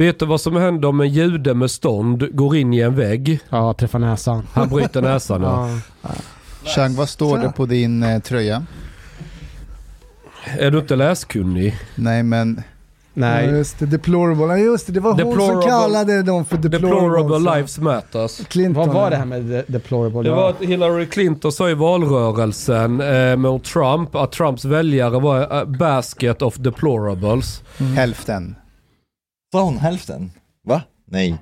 Vet du vad som händer om en jude med stånd går in i en vägg? Ja, träffa näsan. Han bryter näsan ja. Ja. Chang, vad står det på din eh, tröja? Är du inte läskunnig? Nej, men Ja, Nej, just det, deplorable. Ja, just det, det var hon som Deplorable- kallade dem för deplorables. Deplorable lives matters. Clinton. vad var det här med de- deplorable? Det var att Hillary Clinton sa i valrörelsen eh, mot Trump att Trumps väljare var a basket of deplorables. hälften. Sa hon hälften? Va? Nej.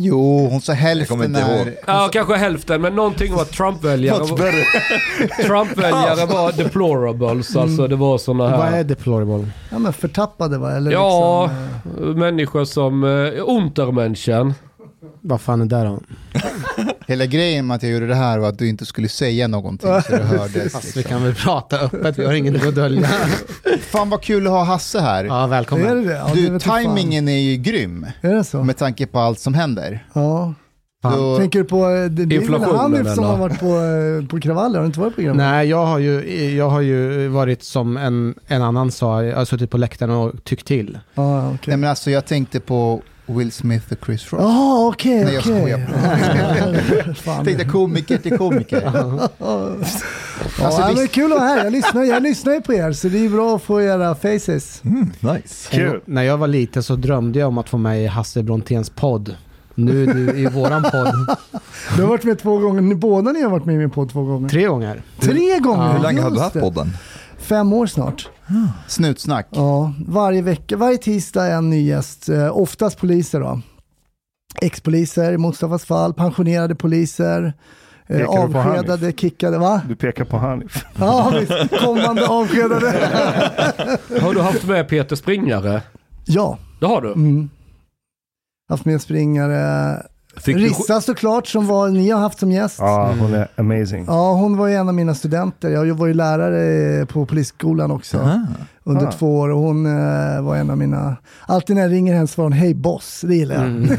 Jo, hon sa Jag hälften kommer inte när... ihåg. Ja, kanske hälften, men någonting om att Trump-väljare Much var, better. Trump-väljare var deplorables. Alltså det var såna Vad här... är deplorable? Ja men förtappade va? Eller Ja, liksom, eh, människor som... Eh, Untermenschen. Vad fan är det då? Hela grejen med att jag gjorde det här var att du inte skulle säga någonting så det hördes. Fast vi Liksom. kan väl prata öppet, vi har inget att dölja. Fan vad kul att ha Hasse här. Ja, är välkommen. det det? Ja, det Du, timingen är ju grym Är det så? med tanke på allt som händer. Ja. Då, Tänker du på, eh, det, det är väl Inflationen, Hanif som har varit på, eh, på kravaller? Har du inte varit på kravaller? Nej, jag har ju, jag har ju varit som en, en annan sa, jag har suttit på läktaren och tyckt till. Ja, okej. nej men alltså jag tänkte på Will Smith och Chris Rock. Jaha, okej, Nej, jag skojar. Tänkte komiker till komiker. Ja, Alltså, ja, men kul att vara här. Jag lyssnar, jag lyssnar ju på er, så det är bra att få era faces. Mm, nice. Kul. När jag var liten så drömde jag om att få med i Hasse Bronténs podd. Nu är du i våran podd Du har varit med två gånger, båda ni har varit med i min podd två gånger. tre gånger. Tre gånger? Hur länge har du haft det. podden? Fem år snart. Snutsnack. Ja, varje vecka, varje tisdag en ny gäst. Eh, oftast poliser då. Ex-poliser i Mustafas fall, pensionerade poliser, eh, avskedade, kickade, va? Du pekar på Hanif. Ja, visst. Kommande avskedade. Har du haft med Peter Springare? Ja, Det har du. mm. haft med springare. Fick Rissa såklart, som var, ni har haft som gäst. Ja, hon är amazing. Ja, hon var ju en av mina studenter. Jag var ju lärare på polisskolan också Aha. under Ah. två år och hon eh, var en av mina... Alltid när jag ringer henne svarar hon hej boss, det gillar jag. Mm.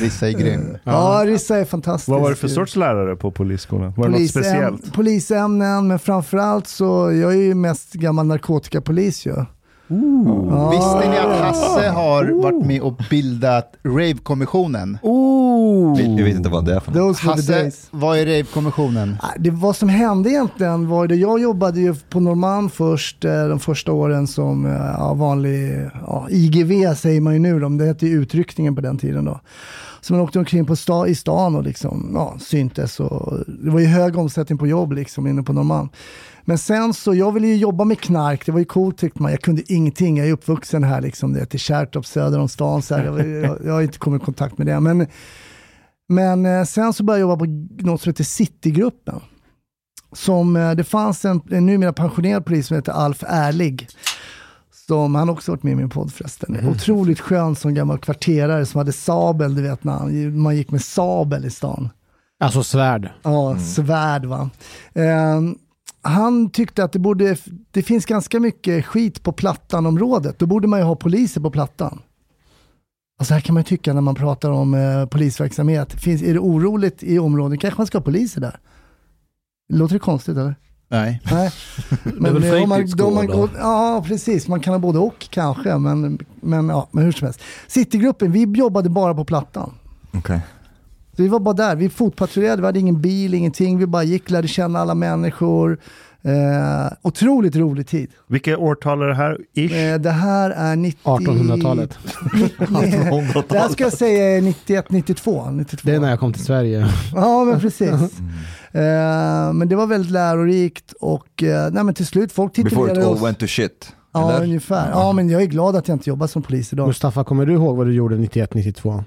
Rissa är grym. Ja, Rissa är fantastisk. Vad var det för sorts lärare på polisskolan? Var det något speciellt? Polisämnen, men framförallt så, jag är ju mest gammal narkotikapolis ju. Ja. Visste ni att Hasse har varit med och bildat Rave-kommissionen? Vi, vet inte vad det är för något. Hasse, vad är Rave-kommissionen? Det, vad som hände egentligen var det, jag jobbade ju på Norrmalm först, eh, de första åren som eh, ja, vanlig, ja, IGV säger man ju nu, då, men det hette ju utryckningen på den tiden då. Så man åkte omkring på sta, i stan och liksom, ja, syntes och det var ju hög omsättning på jobb liksom inne på Norrmalm. Men sen så, jag ville ju jobba med knark, det var ju coolt tyckte man. Jag kunde ingenting, jag är uppvuxen här liksom, det är till Kärrtorp söder om stan, så här. Jag, jag, jag har inte kommit i kontakt med det. Men, men eh, sen så började jag jobba på något som heter Citygruppen. Som, eh, det fanns en, en numera pensionerad polis som heter Alf Ärlig. Som, han har också varit med i min podd förresten. Otroligt skön som gammal kvarterare som hade sabel, du vet när han- man gick med sabel i stan. Alltså svärd. Ja, svärd va. Ehm, han tyckte att det, borde, det finns ganska mycket skit på Plattan-området. Då borde man ju ha poliser på Plattan. Alltså här kan man ju tycka när man pratar om eh, polisverksamhet. Finns, är det oroligt i området kanske man ska ha poliser där. Låter det konstigt eller? Nej. Nej. Men, väl eh, om man, då man går, ja, precis. Man kan ha både och kanske, men, men, ja, men hur som helst. Citygruppen, vi jobbade bara på Plattan. Okej. Så vi var bara där, vi fotpatrullerade, vi hade ingen bil, ingenting. Vi bara gick, lärde känna alla människor. Eh, otroligt rolig tid. Vilka årtal är det här? Ish? Eh, det här är 90... 1800-talet. Nej, det här ska jag säga är 91, 92. 92. Det är när jag kom till Sverige. Ja, men precis. Eh, men det var väldigt lärorikt och eh, nej, men till slut, folk Before it titulerade all oss. went to shit. Ja, eller? ungefär. Ja, men jag är glad att jag inte jobbar som polis idag. Mustafa, kommer du ihåg vad du gjorde 91-92?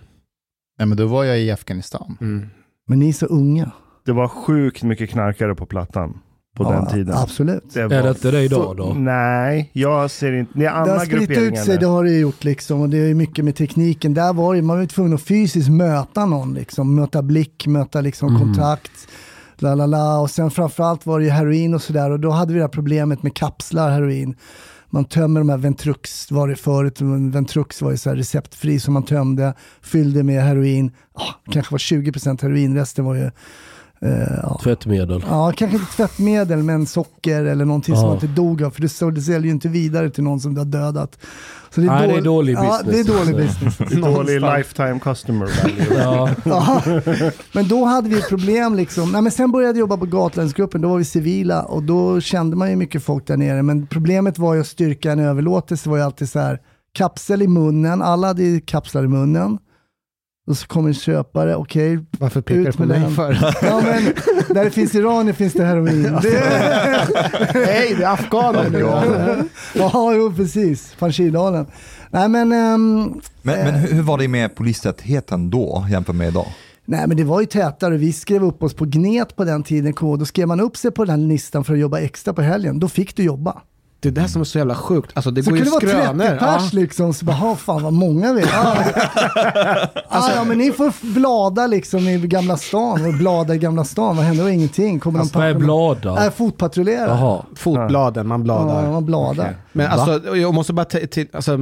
Nej, men då var jag i Afghanistan. Mm. Men ni är så unga. Det var sjukt mycket knarkare på Plattan på den tiden. Absolut. Det Är det inte det idag då? Nej, jag ser inte. Det är Det har andra spritt ut sig, det har det gjort liksom. Och det är mycket med tekniken. Där var det, man var ju tvungen att fysiskt möta någon liksom. Möta blick, möta liksom Mm. kontakt. La, la, la. Och sen framförallt var det ju heroin och sådär. Och då hade vi det här problemet med kapslar heroin. Man tömmer de här Ventrux, var det förut, Ventrux var ju så här receptfri som man tömde, fyllde med heroin. Ah, kanske var 20% heroin, resten var ju ja. Tvättmedel. Ja, kanske inte tvättmedel, men socker eller någonting som Ja. man inte dog av. För det, så- det säljer ju inte vidare till någon som du har dödat. Så det är, Nej, det är dålig- dålig Ja, det är business. dålig business. Dålig lifetime customer value. Ja. Ja. Men då hade vi ett problem liksom. Nej, men sen började jag jobba på Gatlandsgruppen, då var vi civila och då kände man ju mycket folk där nere. Men problemet var ju att styrka en överlåtelse var ju alltid så här, kapsel i munnen, alla hade ju kapslar i munnen. Och så kommer en köpare, okej, Varför pekar du på mig för? ja men där det finns iranier finns det heroin. Det, Nej, det är afghaner nu. ja, jo precis, Panjshirdalen. Nej men, ehm, Men, men hur hur var det med polistätheten då jämfört med idag? Nej men det var ju tätare, vi skrev upp oss på Gnet på den tiden, då skrev man upp sig på den här listan för att jobba extra på helgen, då fick du jobba. Det är det som är så jävla sjukt. Alltså det Så går ju kunde det vara 30 skrönor. pers Ja. liksom, så bara, "Ha, fan vad många vi är. Ah, ja men ni får blada liksom i Gamla stan, och blada i Gamla stan, vad händer? Ingenting. Kommer Alltså, de vad är blada? Nej, fotpatrullera. Jaha. Fotbladen, man bladar. Ja, man bladar. Okej. Men alltså, jag måste bara till, alltså,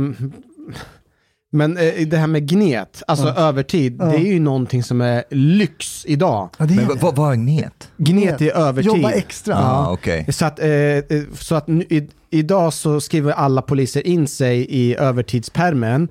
men eh, det här med gnet, alltså övertid, Ja. det är ju någonting som är lyx idag. Ja, det är Men det. vad, vad är gnet? Gnet är övertid. Jobba extra. Ah, okej. Så att, eh, eh, så att nu, i, idag så skriver alla poliser in sig i övertidspermen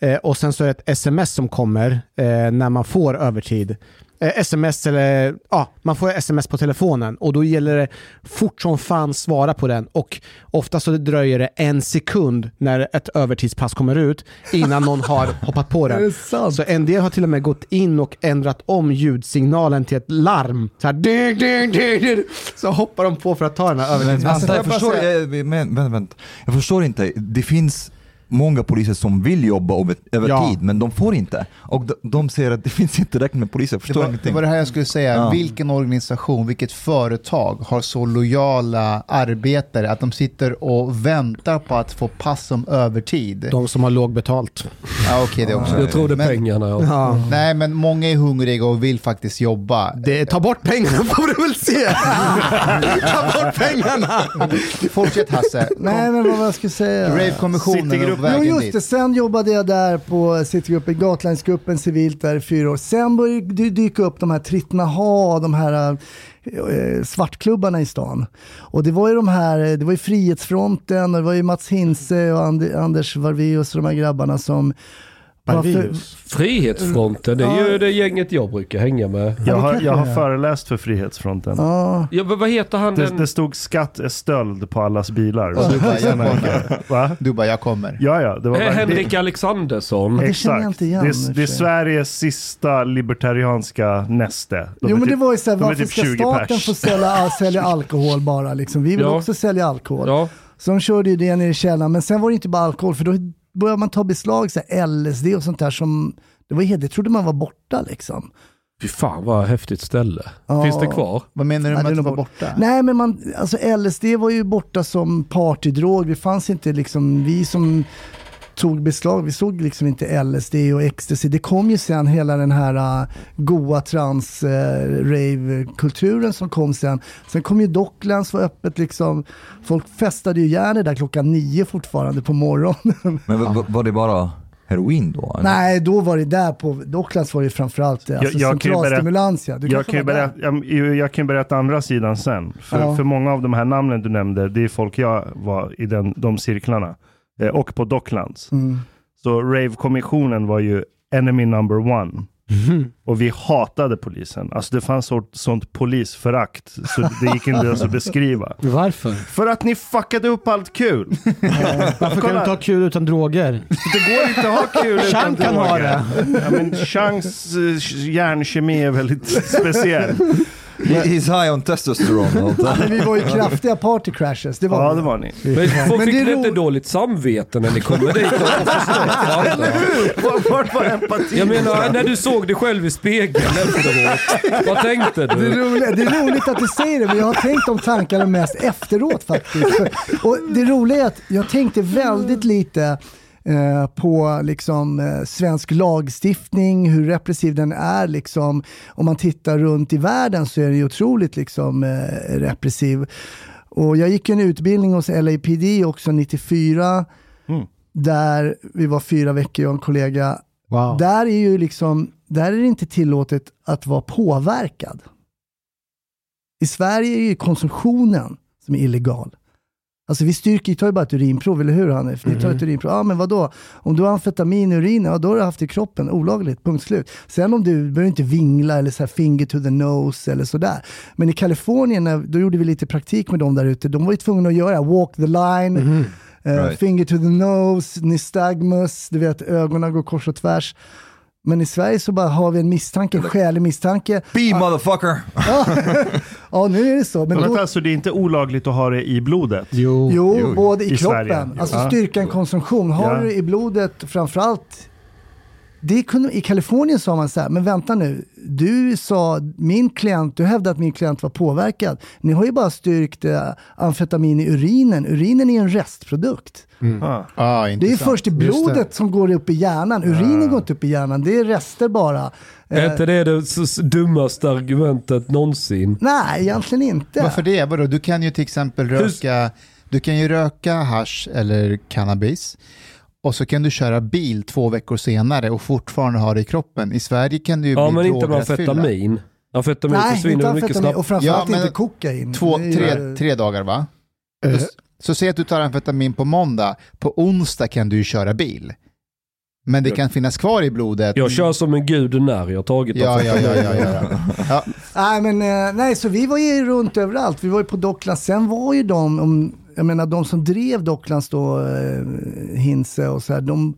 eh, och sen så är det ett sms som kommer eh, när man får övertid. Eh, sms eller, ja, man får sms på telefonen och då gäller det fort som fan svara på den och ofta så dröjer det en sekund när ett övertidspass kommer ut innan någon har hoppat på den. Så en del har till och med gått in och ändrat om ljudsignalen till ett larm. Så här, ding, ding, ding, ding. Så hoppar de på för att ta den här Men övertidspassen. jag förstår, jag, men, men, vänta. jag förstår inte. Det finns många poliser som vill jobba över, över Ja. tid, men de får inte. Och de, de säger att det finns inte tillräckligt med poliser. Jag Det förstår var, det var det här jag skulle säga. Ja. Vilken organisation, vilket företag har så lojala arbetare att de sitter och väntar på att få pass som övertid? De som har låg betalt. Ja, okej det också. Jag tror det är Men- pengarna. Ja. Ja. Nej, men många är hungriga och vill faktiskt jobba. Det, ta bort pengarna får du väl se. ta bort pengarna. Fortsätt Hasse. Nej men vad jag skulle säga? Rave-kommissionen vägen just dit. det, sen jobbade jag där på Citygruppen, Gatlandsgruppen civilt där i fyra år. Sen började det dyka upp de här Trittnaha, de här eh, svartklubbarna i stan. Och det var ju de här, eh, det var ju Frihetsfronten och det var ju Mats Hinse och And Anders Varveus och de här grabbarna som Frihetsfronten, det är ju det gänget jag brukar hänga med. Jag har, jag har det föreläst för Frihetsfronten. Ja, Ja, men vad heter han Det, den? det stod skatt är stöld på allas bilar. Och du bara, jag kommer. Va? Du bara, jag kommer. Ja, ja. Det var Eh, verkligen- Henrik Alexandersson. det känner jag inte igen, Det är, det är. Sveriges sista libertarianska näste. De jo men det typ- var ju såhär, varför typ ska 20 staten pers. få sälja, sälja alkohol bara liksom? Vi vill Ja. också sälja alkohol. Ja. Så de körde ju det nere i källaren, men sen var det inte bara alkohol, för då började man ta beslag, så här, LSD och sånt där som, det var det trodde man var borta liksom. Fy fan vad häftigt ställe. Ja. Finns det kvar? Vad menar du Nej, med är att det var bort. borta? Nej men man, alltså LSD var ju borta som partydrog, det fanns inte liksom, vi som tog beslag, vi såg liksom inte LSD och ecstasy. Det kom ju sen hela den här uh, goa trans uh, rave-kulturen som kom sen. Sen kom ju Docklands var öppet liksom. Folk festade ju gärna där klockan nio fortfarande på morgonen. Men var, var det bara heroin då? eller? Nej, då var det där på Docklands var det framförallt alltså jag kan berätta- centralstimulans. Ja. Du Jag kan, berätta, jag, jag kan berätta andra sidan sen. För, Ja. för många av de här namnen du nämnde, det är folk jag var i den, de cirklarna. Eh, och på Docklands. Mm. Så Rave-kommissionen var ju enemy number one. Och vi hatade polisen. Alltså det fanns sånt, sånt polisförakt så det gick inte ens att beskriva. Varför? För att ni fuckade upp allt kul. Varför kan du inte ha kul utan droger? Det går inte att ha kul utan Chang kan ha droger. Ja, men Changs eh, hjärnkemi är väldigt speciell. He- He's high on testosterone. vi var ju kraftiga party crashes, det var Ja, det var ni. Men Men fick det är ni inte ro- dåligt samvete när ni kommer dit? Vart var empati? Jag menar, när du såg dig själv i spegeln efteråt. Vad tänkte Det är, du? roligt, det är roligt att du säger det, men jag har tänkt de tankarna mest efteråt faktiskt. Och det roliga är att jag tänkte väldigt lite eh, på liksom, eh, svensk lagstiftning, hur repressiv den är. Liksom. Om man tittar runt i världen så är den ju otroligt liksom, eh, repressiv. Och jag gick en utbildning hos LAPD också 94, Mm. där vi var fyra veckor, jag och en kollega. Wow. Där är ju liksom, där är det inte tillåtet att vara påverkad. I Sverige är ju konsumtionen som är illegal. Alltså vi styrker, tar ju bara ett urinprov, eller hur Hanif? Ni tar ett urinprov. Ja men vadå? Om du har amfetamin i urinen, ja då har du haft det i kroppen. Olagligt, punkt slut. Sen om du behöver inte vingla eller så här finger to the nose eller sådär. Men i Kalifornien, då gjorde vi lite praktik med dem där ute. De var ju tvungna att göra walk the line, eh, Right. finger to the nose, nystagmus, du vet ögonen går kors och tvärs. Men i Sverige så bara har vi en misstanke, en skälig misstanke. Be motherfucker! Ja, nu är det så. Men då, alltså det är inte olagligt att ha det i blodet? Jo. Jo, Jo, både i, i kroppen. Sverige. Alltså Ja. styrkan, konsumtion. Har Ja. du i blodet framförallt det kunde, I Kalifornien sa man så här, men vänta nu, du sa min klient, du hävdade att min klient var påverkad. Ni har ju bara styrkt eh, amfetamin i urinen. Urinen är en restprodukt. Ah. Ja, Det är först i blodet som går upp i hjärnan. Urinen går inte upp i hjärnan, det är rester bara. Är Eh, inte det det dummaste argumentet någonsin? nej, egentligen inte. Varför det? Vadå? Du kan ju till exempel röka, du kan ju röka hash eller cannabis och så kan du köra bil två veckor senare och fortfarande ha det i kroppen. I Sverige kan du ju Ja bli men inte med amfetamin. Amfetamin Nej, försvinner mycket snabbt. och framförallt Ja, inte kokain. Två, tre, tre dagar va? Eh, Så, så säg att du tar amfetamin på måndag, på onsdag kan du ju köra bil. Men det kan finnas kvar i blodet. Jag kör som en gud när jag har tagit Ja, ja, ja, ja, ja. ja. Nej, men eh, nej, så vi var ju runt överallt. Vi var ju på Docklands. Sen var ju de, om, jag menar de som drev Docklands då, eh, Hinse och så här, de,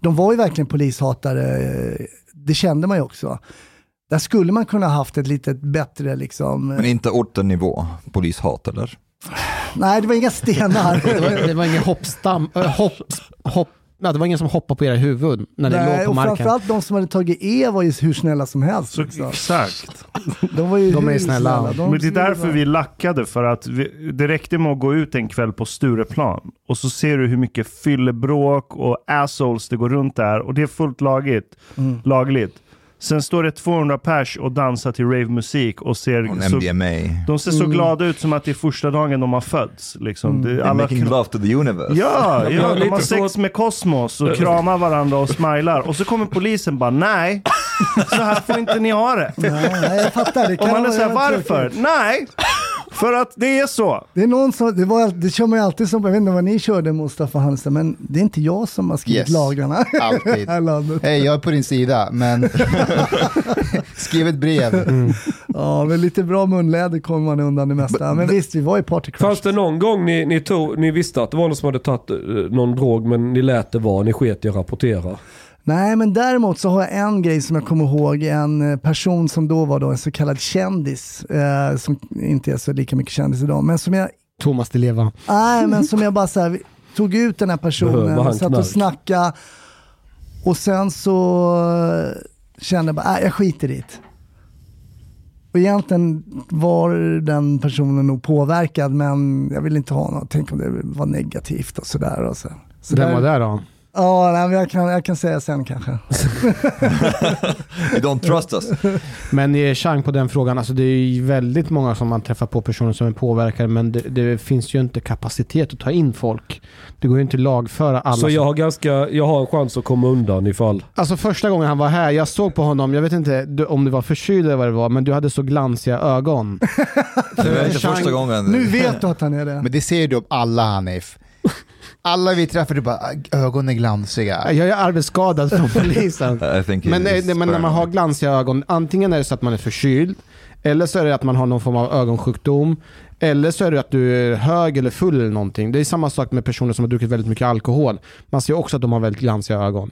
de var ju verkligen polishatare. eh, Det kände man ju också. Där skulle man kunna haft ett lite bättre liksom. eh, Men inte ortennivå, polishat eller? Nej, det var inga stenar. Det var, det var ingen hoppstam, äh, hopp, hopp, ja, det var ingen som hoppade på era huvud när ni Nej, låg på och marken. framförallt de som hade tagit E var ju hur snälla som helst. Så, liksom. exakt. De, var ju De är hur snälla. De Men det är därför vi lackade, för att vi, det räckte med att gå ut en kväll på Stureplan och så ser du hur mycket fyllebråk och assholes det går runt där och det är fullt lagligt. Mm. lagligt. Sen står det 200 pers och dansar till ravemusik och ser så, MDMA. de ser så glada ut som att det är första dagen de har fötts. Liksom. Det, They're alla making love to the universe. Ja, Ja, de har sex med kosmos och kramar varandra och smilar. Och så kommer polisen bara, nej, så här får inte ni ha det. Nej, jag fattar. Det Och kan man är såhär, varför? tråkigt. Nej, för att det är så. Det är någon som, det, var, det kör man ju alltid som, jag vet inte vad ni körde Mustafa Hansen, men det är inte jag som har skrivit Yes. lagarna Alltid. Hej, jag är på din sida, men skriv ett brev. Ja, men lite bra munläder kommer man undan det mesta. Men visst, vi var i Party Crush. Fanns det någon gång ni, ni, tog, ni visste att det var någon som hade tagit eh, någon drog men ni lät det vara, ni sket i att rapportera? Nej, men däremot så har jag en grej som jag kommer ihåg. En eh, person som då var då en så kallad kändis, eh, som inte är så lika mycket kändis idag, men som jag, Thomas Di Leva. nej, men som jag bara så här, tog ut den här personen och satt och snackade. Och sen så eh, kände jag bara, nej, jag skiter i det. Och egentligen var den personen nog påverkad, men jag vill inte ha något. Tänk om det var negativt och sådär. Och så. Så Vem var det då? Ja, nej, men jag, kan, jag kan säga sen kanske. You don't trust us. Men eh, Chang på den frågan, alltså det är ju väldigt många som man träffar på personer som är påverkade men det, det finns ju inte kapacitet att ta in folk. Det går ju inte att lagföra alla. Så jag har, ganska, jag har en chans att komma undan ifall... Alltså första gången han var här, jag såg på honom, jag vet inte om du var förkyld eller vad det var, men du hade så glansiga ögon. Det var inte Chang- första gången. Nu vet du att han är det. Men det ser du om alla Hanif. Alla vi träffar, du bara, ögonen är glansiga. Jag är arbetsskadad från polisen. Men, eh, men när man har glansiga ögon, antingen är det så att man är förkyld, eller så är det att man har någon form av ögonsjukdom, eller så är det att du är hög eller full eller någonting. Det är samma sak med personer som har druckit väldigt mycket alkohol. Man ser också att de har väldigt glansiga ögon.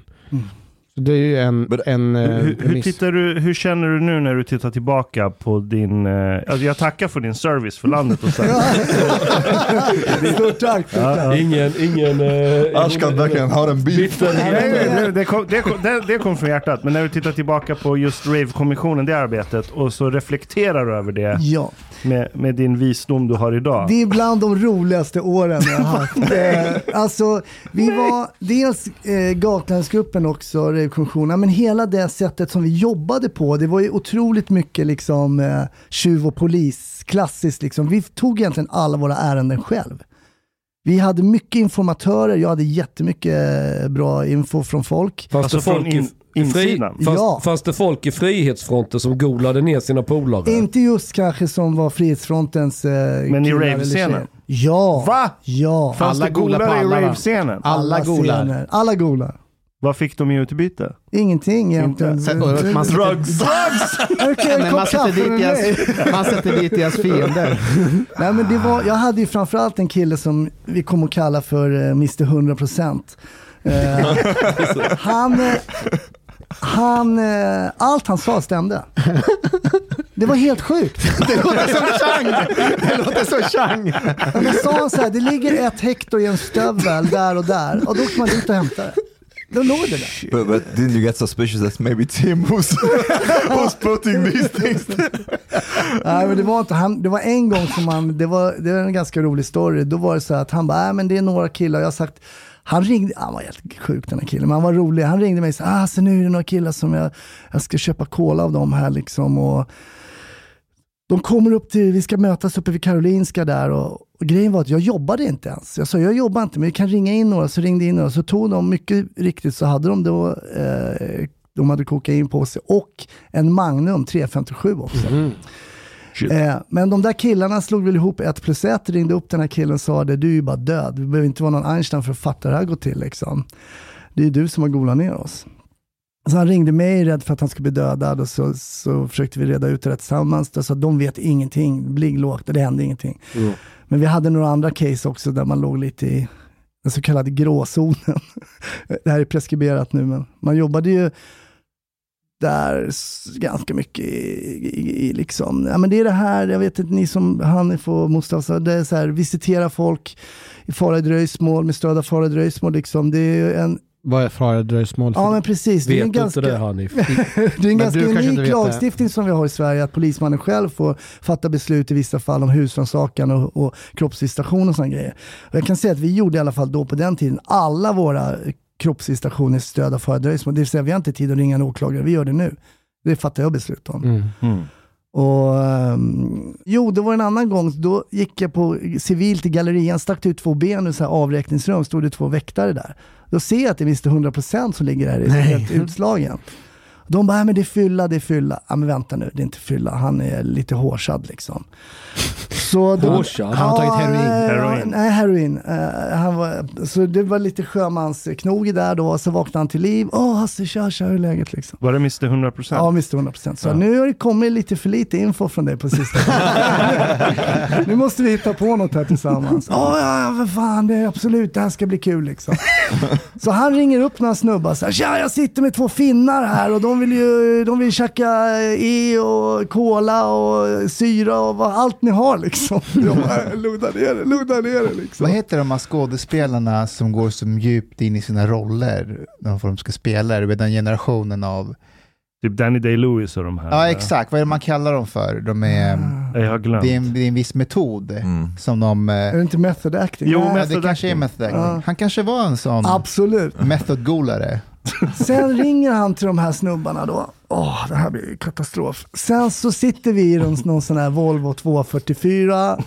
Så det är ju en, Men- en eh, Hur, hur, premiss. tittar du, hur känner du nu när du tittar tillbaka på din... Eh, alltså jag tackar för din service för landet och så. Stort tack. Ingen, ingen... Eh, Ashkan verkligen har en nej, det, kom, det, kom, det, det kom från hjärtat. Men när du tittar tillbaka på just Rave-kommissionen, det arbetet, och så reflekterar du över det Ja, med, med din visdom du har idag. det är bland de roligaste åren jag har haft. Eh, alltså, vi var dels eh, Gatlandsgruppen också, Rave-kommissionen, men hela det sättet som vi jobbade på, det var ju otroligt mycket liksom eh, tjuv och polis, klassiskt liksom. Vi tog egentligen alla våra ärenden själv. Vi hade mycket informatörer, jag hade jättemycket eh, bra info från folk. Fanns, Alltså det folk in- i fri, fanns, Ja. fanns det folk i Frihetsfronten som golade ner sina polare? Inte just kanske som var Frihetsfrontens eh, Men i rave-scenen? Ja. Va? Ja. Fanns Alla det golar i alla, rave-scenen? Alla golar. scener. Alla golar. Vad fick de i utbyte? Ingenting egentligen. Sen- och man sätter- Drugs! Okej, Men kopp man sätter, dit deras, man sätter dit deras fiender. Nej, men det var, jag hade ju framförallt en kille som vi kommer att kalla för uh, Mr 100%. Eh, han, eh, han, eh, allt han sa stämde. Det var helt sjukt. Det låter som Chang! Det låter som Chang! Men sa han så här, det ligger ett hektar i en stövel där och där och då åker man dit och hämtar det. Låg det där. But, but didn't you get suspicious that maybe Tim was, was putting these things Nej, men det var inte, han, det var en gång som han, det var, det var en ganska rolig story, då var det så att han bara, nej men det är några killar, jag har sagt, han ringde, han var helt sjuk den här killen, men han var rolig. Han ringde mig och sa, ah, så nu är det några killar som jag, jag ska köpa cola av dem här liksom. Och de kommer upp till, vi ska mötas uppe vid Karolinska där och, och grejen var att jag jobbade inte ens. Jag sa, jag jobbar inte, men vi kan ringa in några. Så ringde in några, så tog de, mycket riktigt så hade de då, eh, de hade kokain på sig och en Magnum 357 också. Eh, men de där killarna slog väl ihop ett plus ett, ringde upp den här killen och sa det, du är ju bara död. Du behöver inte vara någon Einstein för att fatta hur det här går till. Liksom. Det är du som har golat ner oss. Så han ringde mig rädd för att han skulle bli dödad och så, så försökte vi reda ut det tillsammans. Så de vet ingenting, ligg lågt, det hände ingenting. Men vi hade några andra case också där man låg lite i den så kallade gråzonen. det här är preskriberat nu, men man jobbade ju där ganska mycket i, i, i liksom, ja men det är det här, jag vet inte, ni som Hanif och Mustafa, det är så här, visitera folk i fara i dröjsmål, med stöd av fara i dröjsmål liksom. Det är en, Vad är fara dröjsmål? ja men precis, det är en ganska, det Hanif? det är en ganska unik lagstiftning som vi har i Sverige, att polismannen själv får fatta beslut i vissa fall om husrannsakan och, och kroppsvisitation och sådana grejer. Och jag kan säga att vi gjorde i alla fall då på den tiden alla våra kroppsvisitationer stöd av fördröjsmål. Det vill säga vi har inte tid att ringa en åklagare, vi gör det nu. Det fattar jag beslut om. Mm. Mm. Och, ehm, jo, det var en annan gång, då gick jag på civilt i gallerian, stack ut två ben ur så här avräkningsrum, stod det två väktare där. Då ser jag att det är Mr 100% som ligger där, helt utslagen. De bara, "Nej, men det är fylla, det är fylla. Ja men vänta nu, det är inte fylla, han är lite hårsad liksom. Så då, Hårsad? Han har tagit heroin. eh, Heroin. Nej, heroin. Eh, han var, så det var lite sjömansknog där då, så vaknade han till liv. Åh Hasse, tja, tja, hur är läget liksom? Var det Mr 100%? Ja, Mr 100%. Så nu har det kommit lite för lite info från dig på sistone. nu måste vi hitta på något här tillsammans. Ja, ja, ja, för fan, det är absolut, det här ska bli kul liksom. Så han ringer upp några snubbar så här, tja, jag sitter med två finnar här och de vill ju, de vill käka E och cola och syra och vad, allt ni har liksom. Jag bara, lugna ner det, lugna ner det liksom. Vad heter de här skådespelarna som går så djupt in i sina roller när de ska spela? Det är den generationen av... Typ Danny Day-Lewis och de här. Ja, exakt. Vad är det man kallar dem för? De är, Jag har glömt. det, är en, det är en viss metod Mm. som de... eh, Är det inte method acting? Jo, ja, method det kanske är acting. method acting. Ja. Han kanske var en sån Absolut. methodgolare. Sen ringer han till de här snubbarna då. Åh, det här blir katastrof. Sen så sitter vi i någon, sån här Volvo 244.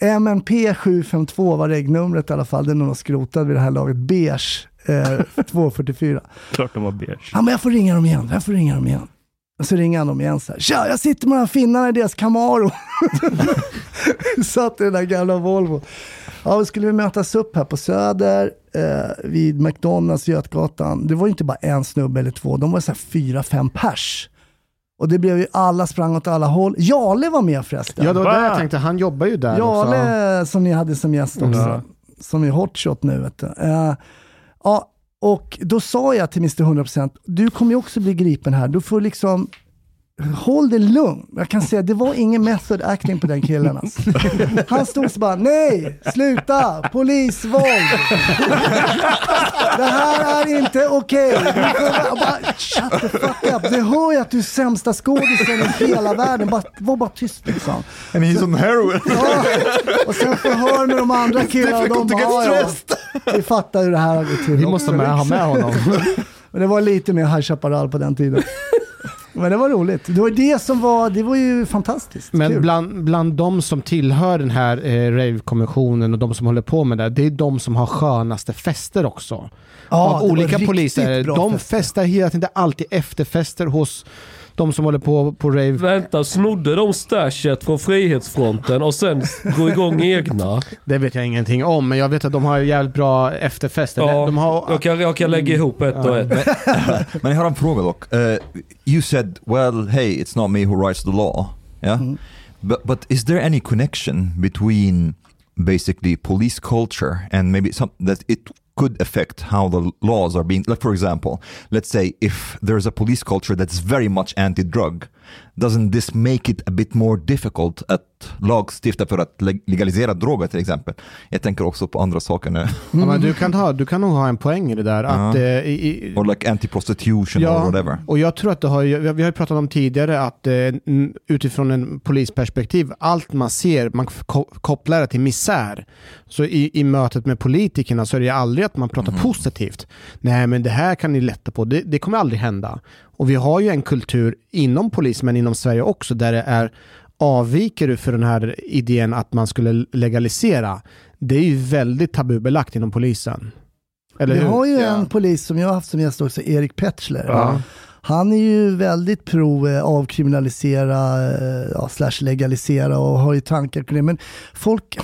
MNP 752 var regnumret i alla fall. Den är nog skrotad vid det här laget. Beige eh, 244. Klart de var beige. Han bara, jag får ringa dem igen. Jag får ringa dem igen. Och så ringer han dem igen så här. Tja, jag sitter med de här finnarna i deras Camaro. Satt i den där gamla Volvo. Ja, då skulle vi mötas upp här på Söder eh, vid McDonalds, Götgatan. Det var ju inte bara en snubbe eller två, de var så här fyra, fem pers. Och det blev ju, alla sprang åt alla håll. Jale var med förresten. Ja, det var Va? det jag tänkte. Han jobbar ju där också. Jale som ni hade som gäst också. Ja. Som är hotshot nu vet du. Eh, ja, och då sa jag till Mr 100% du kommer ju också bli gripen här. Du får liksom Håll dig lugn. Jag kan säga det var ingen method acting på den killen. Alltså. Han stod så bara, nej, sluta, polisvåld. Det här är inte okej. Bara, Shut the fuck up. Det hör jag att du är sämsta skådisen i hela världen. Bara, var bara tyst liksom. And he's on heroin. Ja. Och sen förhör med de andra killarna. De bara, ja, ja. Vi fattar hur det här har gått till. Vi måste med, ha med honom. Men det var lite mer High Chaparral på den tiden. Men det var roligt. Det var det som var, det var ju fantastiskt. Men Kul. bland, bland de som tillhör den här eh, rave-konventionen och de som håller på med det, det är de som har skönaste fester också. Ja, Av olika poliser. De fester. festar hela tiden, det är alltid efterfester hos de som håller på på rave. Vänta, snodde de stashet från Frihetsfronten och sen gå igång egna? Det vet jag ingenting om, men jag vet att de har jävligt bra efterfester. Ja, de har, jag, kan, jag kan lägga ihop ett och ett. Men jag har en fråga dock. Uh, you said, well, hey, it's not me who writes the law. Yeah? But, but is there any connection between basically police culture and maybe some that it could affect how the laws are being like for example let's say if there's a police culture that's very much anti-drug doesn't this make it a bit more difficult att lagstifta för att leg- legalisera droger till exempel jag tänker också på andra saker nu ja, men du, kan ha, du kan nog ha en poäng i det där. Att, Ja. eh, i, i, or like anti-prostitution or whatever och jag tror att det har, vi har ju pratat om tidigare att eh, utifrån en polisperspektiv, allt man ser, man ko- kopplar det till misär. Så i, i mötet med politikerna så är det ju aldrig att man pratar positivt. Nej, men det här kan ni lätta på. Det, det kommer aldrig hända. Och vi har ju en kultur inom polis, men inom Sverige också, där det är avviker du för den här idén att man skulle legalisera. Det är ju väldigt tabubelagt inom polisen. Eller Vi hur? har ju Ja. en polis som jag har haft som gäst också, Erik Petschler. Ja. Han är ju väldigt pro eh, avkriminalisera, eh, ja, slash legalisera och har ju tankar kring det. Men folk,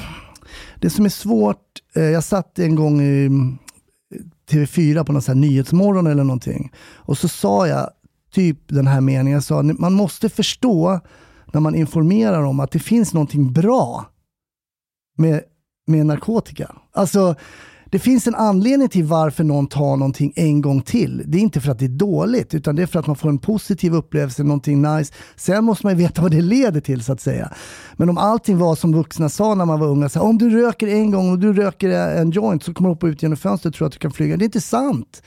det som är svårt, eh, jag satt en gång i mm, TV4 på någon sån här nyhetsmorgon eller någonting och så sa jag typ den här meningen, jag sa man måste förstå när man informerar om att det finns någonting bra med, med narkotika. Alltså, det finns en anledning till varför någon tar någonting en gång till. Det är inte för att det är dåligt, utan det är för att man får en positiv upplevelse, någonting nice. Sen måste man ju veta vad det leder till så att säga. Men om allting var som vuxna sa när man var unga, så här, om du röker en gång och du röker en joint så kommer du hoppa ut genom fönstret och tror att du kan flyga. Det är inte sant.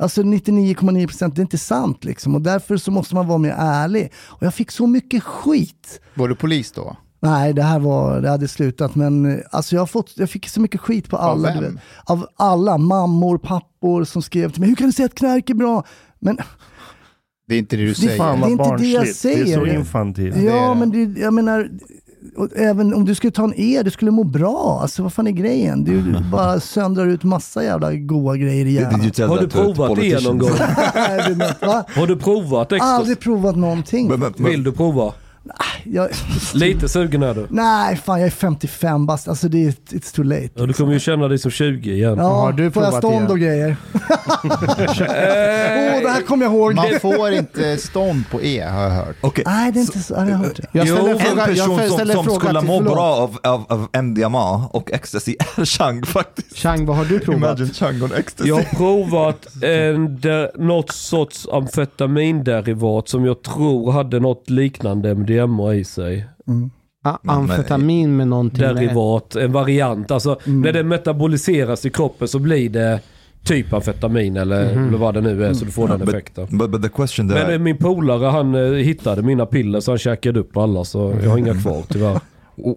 Alltså 99,9 procent, det är inte sant liksom. Och därför så måste man vara mer ärlig. Och jag fick så mycket skit. Var du polis då? Nej, det här var, det hade slutat, men alltså jag, har fått, jag fick så mycket skit på alla. vem? du vet. Av alla, mammor, pappor som skrev till mig, hur kan du säga att knark är bra? Men Det är inte det du Det- säger. Fan Det är inte det jag barnsligt. Det är så säger. infantilt. ja, men det, jag menar, även om du skulle ta en E, du skulle må bra. Alltså vad fan är grejen? Du bara söndrar ut massa jävla goa grejer i hjärnan. tell Har du provat det någon gång? Har du provat ecstasy? Aldrig provat någonting. Men- men- men- Vill du prova? Jag, Lite sugen är du. nej, fan jag är 55 bast. Alltså det är, it's too late. Ja, du kommer ju känna dig som 20 igen. Ja, Har du får jag stånd det? och grejer? Åh, Eh, det här kommer jag ihåg. Man får inte stånd på E har jag hört. Okej, Nej, det är inte så. Ja, jag hört det. Jag ställer Jo, en En fråga, person jag som, ställer som fråga skulle må bra av, av, av MDMA och ecstasy är Chang faktiskt. Chang, vad har du provat? Imagine Chang on ecstasy. Jag har provat en, de, något sorts amfetaminderivat som jag tror hade något liknande MDMA i sig. Ah, amfetamin med någonting. Derivat, en variant. Alltså när det metaboliseras i kroppen så blir det typ amfetamin eller, eller vad det nu är så du får den but, effekten. but, but that Men eh, min polare han eh, hittade mina piller så han käkade upp alla så jag har inga kvar tyvärr.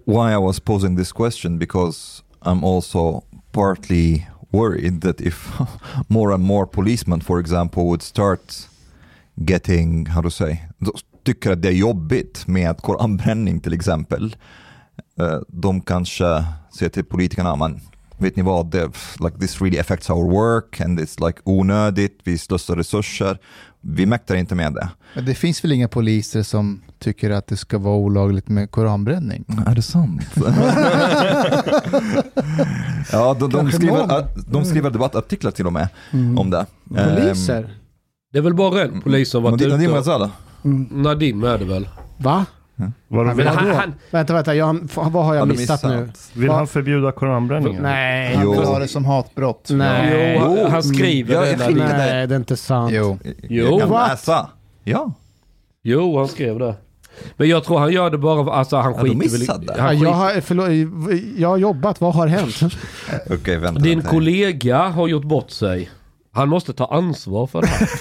why I was posing this question because I'm also partly worried that if more and more policemen, for example, would start getting, how to say, tycker att det är jobbigt med koranbränning till exempel. eh, De kanske säger till politikerna, men vet ni vad, det, like, this really affects our work and it's like onödigt, vi slösar resurser, vi mäktar inte med det. Men det finns väl inga poliser som tycker att det ska vara olagligt med koranbränning? Är det sant? ja, de, de, skriver, de skriver debattartiklar till och med Mm. om det. Poliser? Det är väl bara en polis som varit Nadim Nadim Ghazala. Nadim är det väl? Va? Vadå, Men vill, han, han, han, vänta, vänta. Jag, vad har jag missat nu? vill han förbjuda koranbränningen? Nej. Han Jo. vill ha det som hatbrott. Nej. Jo, han, han skriver Ja, det. jag Nej, det är inte sant. Jo. Jo, jag kan what? läsa. Ja. jo, han skrev det. Men jag tror han gör det bara, alltså han Ja, skiter väl Han jag, skit, har, förlåt, jag har jobbat, vad har hänt? Okej, vänta. din vänta. kollega har gjort bort sig. Han måste ta ansvar för det här.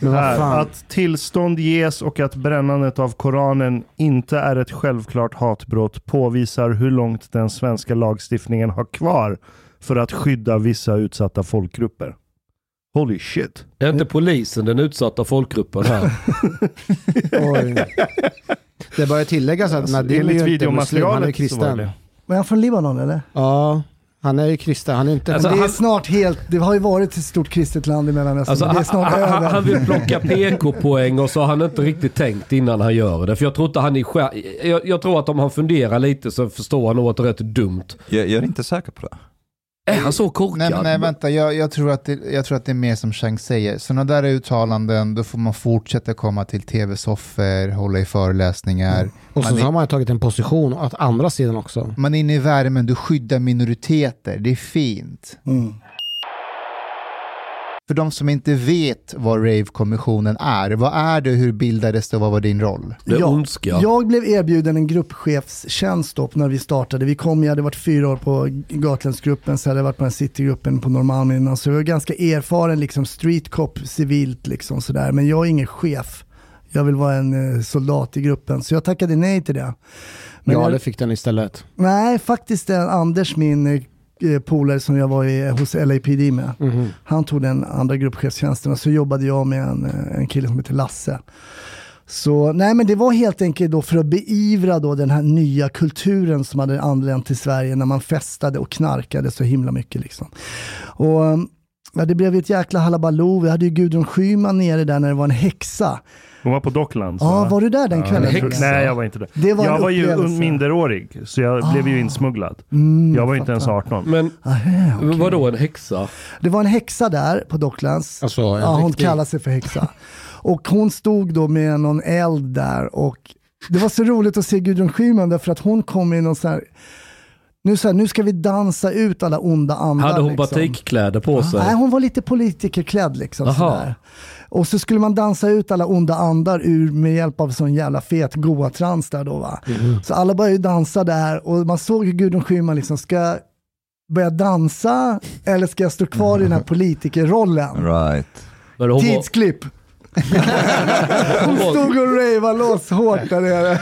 Här, att tillstånd ges och att brännandet av Koranen inte är ett självklart hatbrott påvisar hur långt den svenska lagstiftningen har kvar för att skydda vissa utsatta folkgrupper. Holy shit. Är inte polisen den utsatta folkgruppen här? Oj. Det bör tilläggas att Nadim är ju inte muslim, han är var kristen. det. Var han från Libanon eller? Ja, han är ju kristen. Han är inte... Alltså, det är han- snart helt, det har ju varit ett stort kristet land i Mellanöstern, Alltså, men det är han, snart han, över. han vill plocka PK-poäng och så har han inte riktigt tänkt innan han gör det. För jag tror inte han är jag, jag tror att om han funderar lite så förstår han nog att det är rätt dumt. Jag, jag är inte säker på det. Är han så korkad? Nej, nej vänta, jag, jag, tror att det, jag tror att det är mer som Chang säger. Sådana där uttalanden, då får man fortsätta komma till tv-soffor, hålla i föreläsningar. och så, man, så har är, man tagit en position åt andra sidan också. man är inne i värmen, du skyddar minoriteter, det är fint. Mm. För de som inte vet vad Rave-kommissionen är, vad är det, hur bildades det och vad var din roll? Det är ondska. Jag blev erbjuden en gruppchefstjänst då när vi startade. Vi kom, jag hade varit fyra år på Gatlandsgruppen, så hade jag varit på den Citygruppen på Norrmalm innan. Så jag var ganska erfaren liksom street cop civilt liksom sådär. Men jag är ingen chef. Jag vill vara en eh, soldat i gruppen. Så jag tackade nej till det. Men ja, jag, det fick den istället. Nej, faktiskt den Anders, min eh, polare som jag var i, hos LAPD med. Mhm. Han tog den andra gruppchefstjänsten och så jobbade jag med en, eh, en kille som heter Lasse. Så nej men det var helt enkelt då för att beivra då den här nya kulturen som hade anlänt till Sverige när man festade och knarkade så himla mycket liksom. Och eh, ja, det blev ju ett jäkla halabaloo. Vi hade ju Gudrun Schyman nere där när det var en häxa. Hon var på Docklands Ja, va? var du där den Ja, kvällen? Häxa. Nej, jag var inte där. Det var jag var ju minderårig, så jag blev ju insmugglad. Mm, Jag var inte ens fattar. 18. Men Aha, okej. vadå en häxa? Det var en häxa där på Docklands. Alltså, ja, hon riktig- kallar sig för häxa. Och hon stod då med någon eld där och det var så roligt att se Gudrun Schyman därför att hon kom i någon sån här, nu, så här, nu ska vi dansa ut alla onda andar. Hade hon liksom. batikkläder på sig? Nej, hon var lite politikerklädd liksom. Sådär. Och så skulle man dansa ut alla onda andar ur med hjälp av sån jävla fet goa-trans där då va. Mm. Så alla började ju dansa där och man såg hur Gudrun Schyman liksom ska börja dansa eller ska jag stå kvar i den här politikerrollen? Right. Tidsklipp. hon Stod och ravade loss hårt där nere.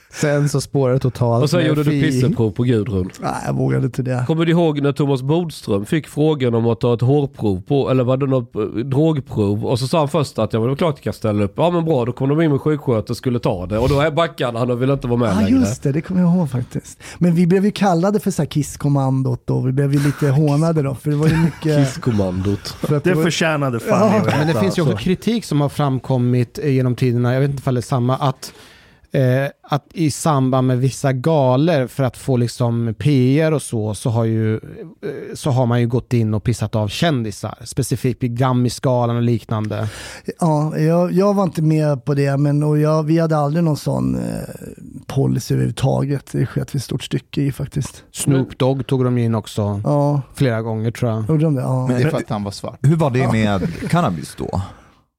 Sen så spårade det totalt. och sen gjorde du pisseprov på Gudrun. Nej, jag vågade inte det. Kommer du ihåg när Thomas Bodström fick frågan om att ta ett hårprov på, eller var det något eh, drogprov? Och så sa han först att ja, men det var klart jag kan ställa upp. Ja men bra, då kom de in med sjuksköterska och skulle ta det. Och då backade han och ville inte vara med Ja, ah, längre. just det. Det kommer jag ihåg faktiskt. Men vi blev ju kallade för så här kisskommandot då. Vi blev ju lite hånade då, för det var ju mycket... Kisskommandot. För att Det var- förtjänade fan Ja. Men det finns ju också alltså. Kritik som har framkommit eh, genom tiderna, jag vet inte om det är samma, att, eh, att i samband med vissa galer för att få liksom PR och så, så har, ju, eh, så har man ju gått in och pissat av kändisar, specifikt vid Grammisgalan och liknande. Ja, jag, jag var inte med på det, men och jag, vi hade aldrig någon sån eh, policy överhuvudtaget. Det sket vi ett stort stycke i faktiskt. Snoop Dogg tog de in också Ja, flera gånger tror jag. gjorde de det? Ja. Det är för att han var svart. Hur var det med cannabis då?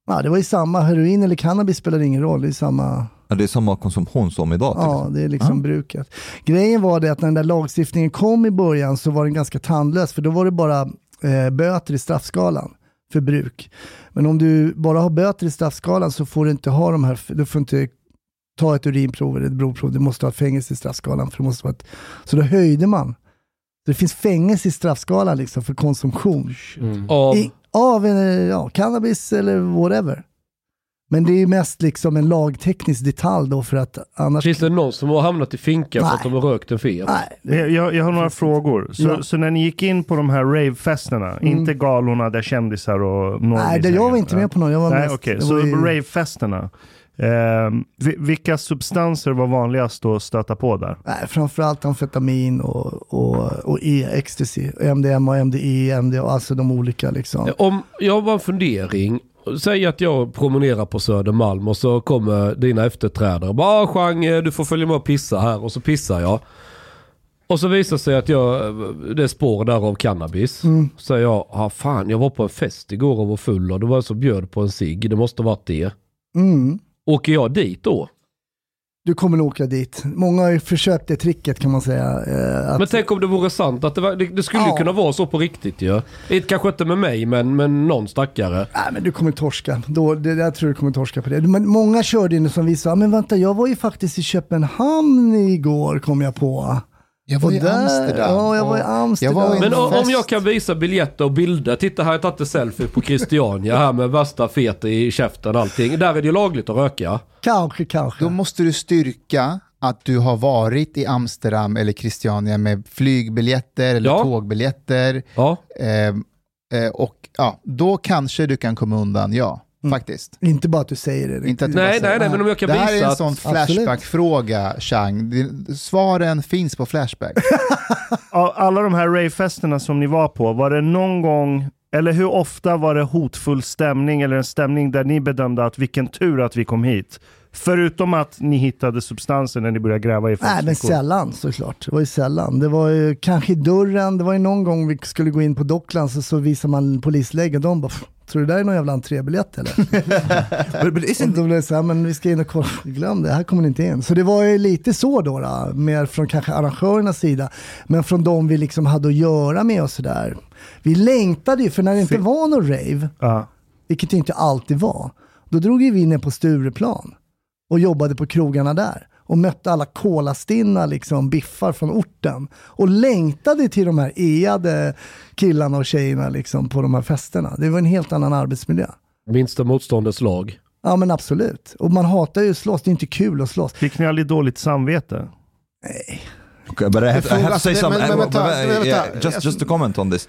Ja, det var ju samma. Heroin eller cannabis spelar ingen roll. Det är samma. Är det samma konsumtion som idag? Ja, det är liksom Ja. bruket. Grejen var det att när den där lagstiftningen kom i början så var den ganska tandlös, för då var det bara eh, böter i straffskalan för bruk. Men om du bara har böter i straffskalan så får du inte ha de här, du får inte ta ett urinprov eller ett blodprov, du måste ha fängelse i straffskalan. För det måste vara ett, så då höjde man. Så det finns fängelse i straffskalan liksom för konsumtion. Av, I, av ja, cannabis eller whatever. Men det är mest liksom en lagteknisk detalj då för att annars... finns det någon som har hamnat i finkan för att de har rökt en fet? Nej, Jag, jag, har några frågor. Så, Ja. så när ni gick in på de här ravefesterna, Mm. inte galorna där kändisar och Nej, det, jag var inte med på någon. Jag var Nej, mest, okej. det Så ju- ravefesterna. Eh, vi- vilka substanser var vanligast att stöta på där? Nej, framförallt amfetamin och, och, och E, ecstasy. MDMA, MDE, MDA, alltså de olika liksom. Om jag har en fundering. Säg att jag promenerar på Södermalm och så kommer dina efterträdare. Bara ah, Chang, du får följa med och pissa här. Och så pissar jag. Och så visar sig att jag, det är spår där av cannabis. Mm. Så säger jag, ah, fan jag var på en fest igår och var full och det var en som bjöd på en cigg. Det måste varit det. Mm. Åker jag dit då? Du kommer nog åka dit. Många har ju försökt det tricket kan man säga. Eh, att, Men tänk om det vore sant. Att det, var, det, det skulle ju Ja. kunna vara så på riktigt ju. Ja. Kanske inte med mig men, men någon stackare. Nej, men du kommer torska. Då, det, jag tror du kommer torska på det. Men många körde in som vi sa, men vänta, jag var ju faktiskt i Köpenhamn igår, kom jag på. Jag var Och i där- Amsterdam. ja, jag var i Amsterdam. Jag var i Men fest. om jag kan visa biljetter och bilder. Titta här, jag har tagit en selfie på Christiania här med värsta fet i käften och allting. Där är det ju lagligt att röka. Kanske, kanske. Då måste du styrka att du har varit i Amsterdam eller Christiania med flygbiljetter eller Ja. tågbiljetter. Ja. Eh, eh, och ja, då kanske du kan komma undan, ja. Faktiskt. Inte bara att du säger det. Inte att du Nej, bara säger, nej, nej, men om jag kan det här visa är en sån. Flashback-fråga, Chang. Det- Svaren finns på Flashback. Av alla de här ravefesterna som ni var på, var det någon gång, eller hur ofta var det hotfull stämning eller en stämning där ni bedömde att vilken tur att vi kom hit? Förutom att ni hittade substansen när ni började gräva i folks Nej, men sällan såklart. Det var ju sällan. Det var ju kanske i dörren. Det var ju någon gång vi skulle gå in på Docklands och så visade man polislägg och de bara, "Pff, tror du det där är någon jävla entrébiljett eller? But, but Och isn't då blev det så här, men vi ska in och kolla. Glöm det, här kommer ni inte in. Så det var ju lite så då, då mer från kanske arrangörernas sida. Men från de vi liksom hade att göra med och sådär. Vi längtade ju, för när det inte var någon rave, Ja. vilket det inte alltid var, då drog ju vi ner på Stureplan och jobbade på krogarna där och mötte alla kolastinna liksom biffar från orten och längtade till de här eade killarna och tjejerna liksom på de här festerna. Det var en helt annan arbetsmiljö. Minsta motståndets lag. Ja men absolut. Och man hatar ju att slåss, det är inte kul att slåss. Fick ni aldrig dåligt samvete? Okay, but I have, I have to say something. men- men I- vänta, but, vänta. yeah, just just to comment on this.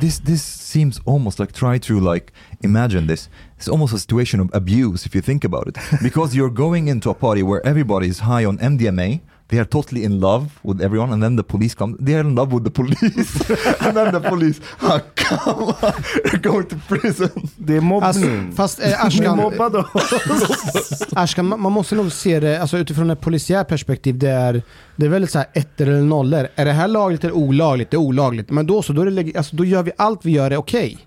This this seems almost like try to like imagine this. It's almost a situation of abuse if you think about it, because you're going into a party where everybody is high on MDMA. They are totally in love with everyone, and then the police come. They are in love with the police, and then the police, oh, come on, you're going to prison. Det är mobbning. Alltså, fast eh, Ashkan. Ashkan, man man måste nog se det alltså, utifrån ett polisiärt perspektiv. Det är, det är väldigt så här ettor eller nollor. Är det här lagligt eller olagligt? Det är olagligt. Men då så, då, är det, alltså, då gör vi allt vi gör är okej.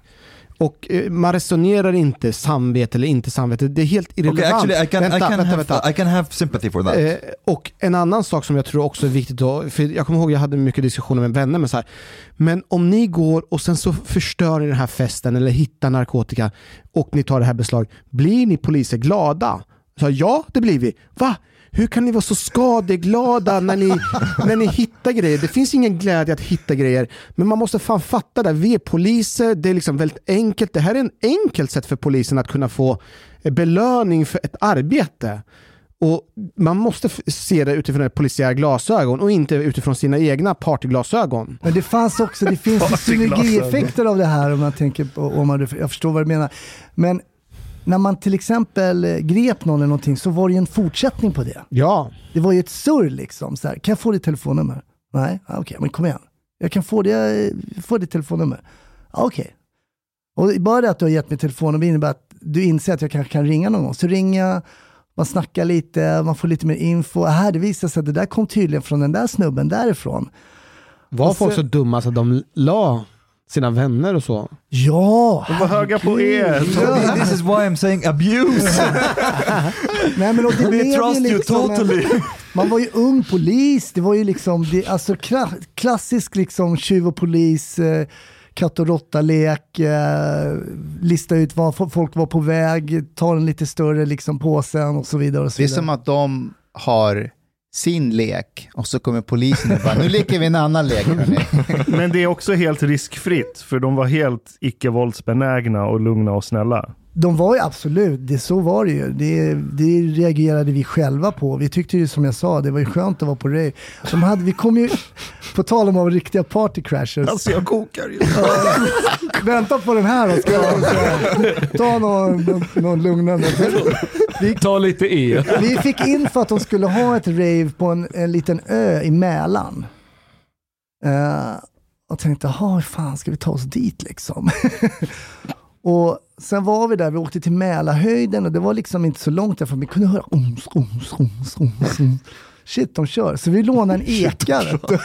Och eh, man resonerar inte samvete eller inte samvete. Det är helt irrelevant. Okay, actually, I can vänta, I can vänta, have vänta. I can have sympathy for that. Eh, och en annan sak som jag tror också är viktigt då, för jag kommer ihåg jag hade mycket diskussioner med vänner med så här, men om ni går och sen så förstör ni den här festen eller hittar narkotika och ni tar det här beslag, blir ni poliser glada? Så, ja, det blir vi. Va? Hur kan ni vara så skadeglada när ni, när ni hittar grejer? Det finns ingen glädje att hitta grejer, men man måste fan fatta det. Vi är poliser, det är liksom väldigt enkelt. Det här är en enkelt sätt för polisen att kunna få belöning för ett arbete. Och Man måste se det utifrån polisiära glasögon och inte utifrån sina egna partyglasögon. Men det fanns också, det finns synergieffekter av det här om man tänker på, om man, jag förstår vad du menar. Men när man till exempel eh, grep någon eller någonting så var det ju en fortsättning på det. Ja, Det var ju ett surr liksom. Så här, kan jag få ditt telefonnummer? Nej, ah, okej, men kom igen. Jag kan få, det, få ditt telefonnummer. Ah, okej. Och bara det att du har gett mig telefonnummer innebär att du inser att jag kanske kan ringa någon gång. Så ringer jag, man snackar lite, man får lite mer info. Ah, Här, det visar sig att det där kom tydligen från den där snubben därifrån. var folk så dumma så att de la sina vänner och så? Ja! De var höga på er. This is why I'm saying abuse. Nej, men och det We trust you liksom en- totally. Man var ju ung polis, det var ju liksom det, alltså kla, klassisk liksom tjuv och polis, eh, katt och råtta-lek, eh, lista ut var fo- folk var på väg, ta en lite större liksom påsen och så vidare. Och så Det är vidare. som att de har sin lek och så kommer polisen och bara, nu leker vi en annan lek. Men det är också helt riskfritt, för de var helt icke-våldsbenägna och lugna och snälla. De var ju absolut, det, så var det ju. Det, det reagerade vi själva på. Vi tyckte ju som jag sa, det var ju skönt att vara på rave. De hade, vi kom ju, på tal om att vara riktiga party crashers. Alltså jag kokar ju. Vänta på den här då, ska jag ta någon, någon, någon lugnande. Vi, Ta lite E. vi fick in för att de skulle ha ett rave på en, en liten ö i Mälaren. Eh, och tänkte, jaha, hur fan ska vi ta oss dit liksom? och sen var vi där, vi åkte till Mälarhöjden och det var liksom inte så långt därifrån, vi kunde höra oms, oms, oms, oms, oms. Shit, de kör. Så vi lånade en eka.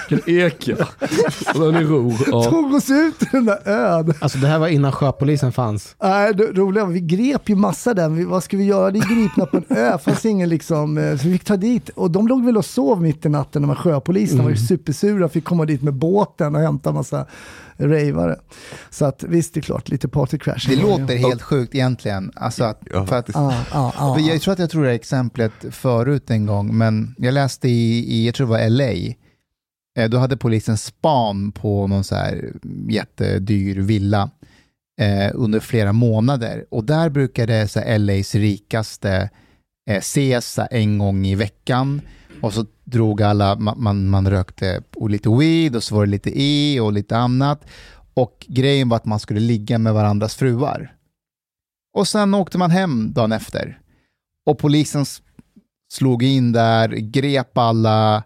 Vilken eka. Och den är ro. Ja. Tog oss ut till den där ön. Alltså det här var innan sjöpolisen fanns. Nej, det roliga var, vi grep ju massa där. Vi, vad ska vi göra? Det är gripna på en ö. fanns ingen liksom, eh, så vi fick ta dit. Och de låg väl och sov mitt i natten, de här sjöpoliserna var ju supersura. Fick komma dit med båten och hämta massa ravare. Så att visst, det är klart, lite party crash. Det låter helt sjukt egentligen. Alltså att, Ja, för att, Ja, ja, ja. för jag tror att jag tror det här exemplet förut en gång, men jag läste i, i jag tror det var LA, Eh, då hade polisen span på någon så här jättedyr villa eh, under flera månader. Och där brukade så här, LAs rikaste eh, ses en gång i veckan. Och så drog alla, man, man, man rökte lite weed och så var det lite E och lite annat. Och grejen var att man skulle ligga med varandras fruar. Och sen åkte man hem dagen efter. Och polisen slog in där, grep alla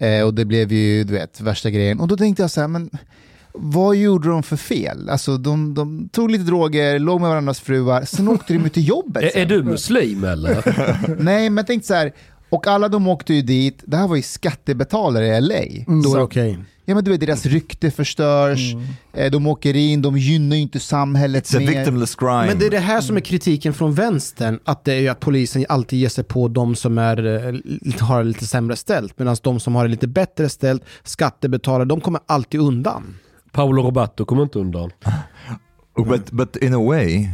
eh, och det blev ju, du vet, värsta grejen. Och då tänkte jag så här, men vad gjorde de för fel? Alltså de, de tog lite droger, låg med varandras fruar, sen åkte de ut till jobbet. Är, sen. är du muslim eller? Nej, men jag tänkte så här, och alla de åkte ju dit, det här var ju skattebetalare i LA. Då är Så- det okej. Ja men du vet, deras rykte förstörs, eh, de åker in, de gynnar ju inte samhället It's a mer. victimless crime. Men det är det här som är kritiken från vänstern, att det är ju att polisen alltid ger sig på de som är, eh, har det lite sämre ställt, medan de som har det lite bättre ställt, skattebetalare, de kommer alltid undan. Paolo Roberto kommer inte undan. But but in a way,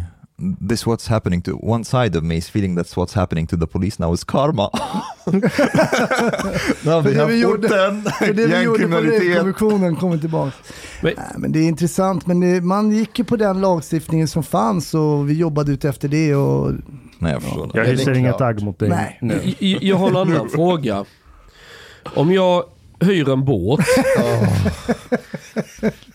this what's happening to one side of me is feeling that's what's happening to the police now is karma. have vi gjorde- orten, För det vi gjorde på gängkriminalitet. kommissionen kommer tillbaka. Men- Nej, men det är intressant, men det, man gick ju på den lagstiftningen som fanns och vi jobbade ut efter det. Och, Nej, jag förstår. Jag det är hyser inget agg mot dig Nej. nu. Jag, jag har en annan fråga. Om jag hyr en båt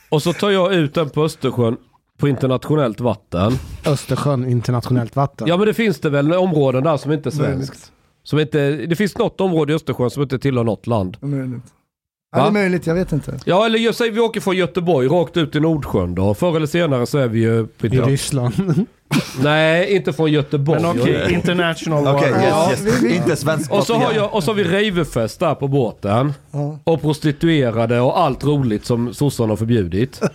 och så tar jag ut den på Östersjön på internationellt vatten. Östersjön, internationellt vatten. Ja men det finns det väl områden där som inte är svenskt. Som inte, det finns något område i Östersjön som inte tillhör något land. Möjligt. Va? Ja, det är möjligt, jag vet inte. Ja eller jag säger vi åker från Göteborg rakt ut i Nordsjön då. Förr eller senare så är vi ju... I Ryssland. Nej, inte från Göteborg. Men okej, international Okej, water. Ja, yes, yes. inte svensk Och så, har ja. jag, och så har vi rejvefest där på båten. Ja. Och prostituerade och allt roligt som sossarna har förbjudit.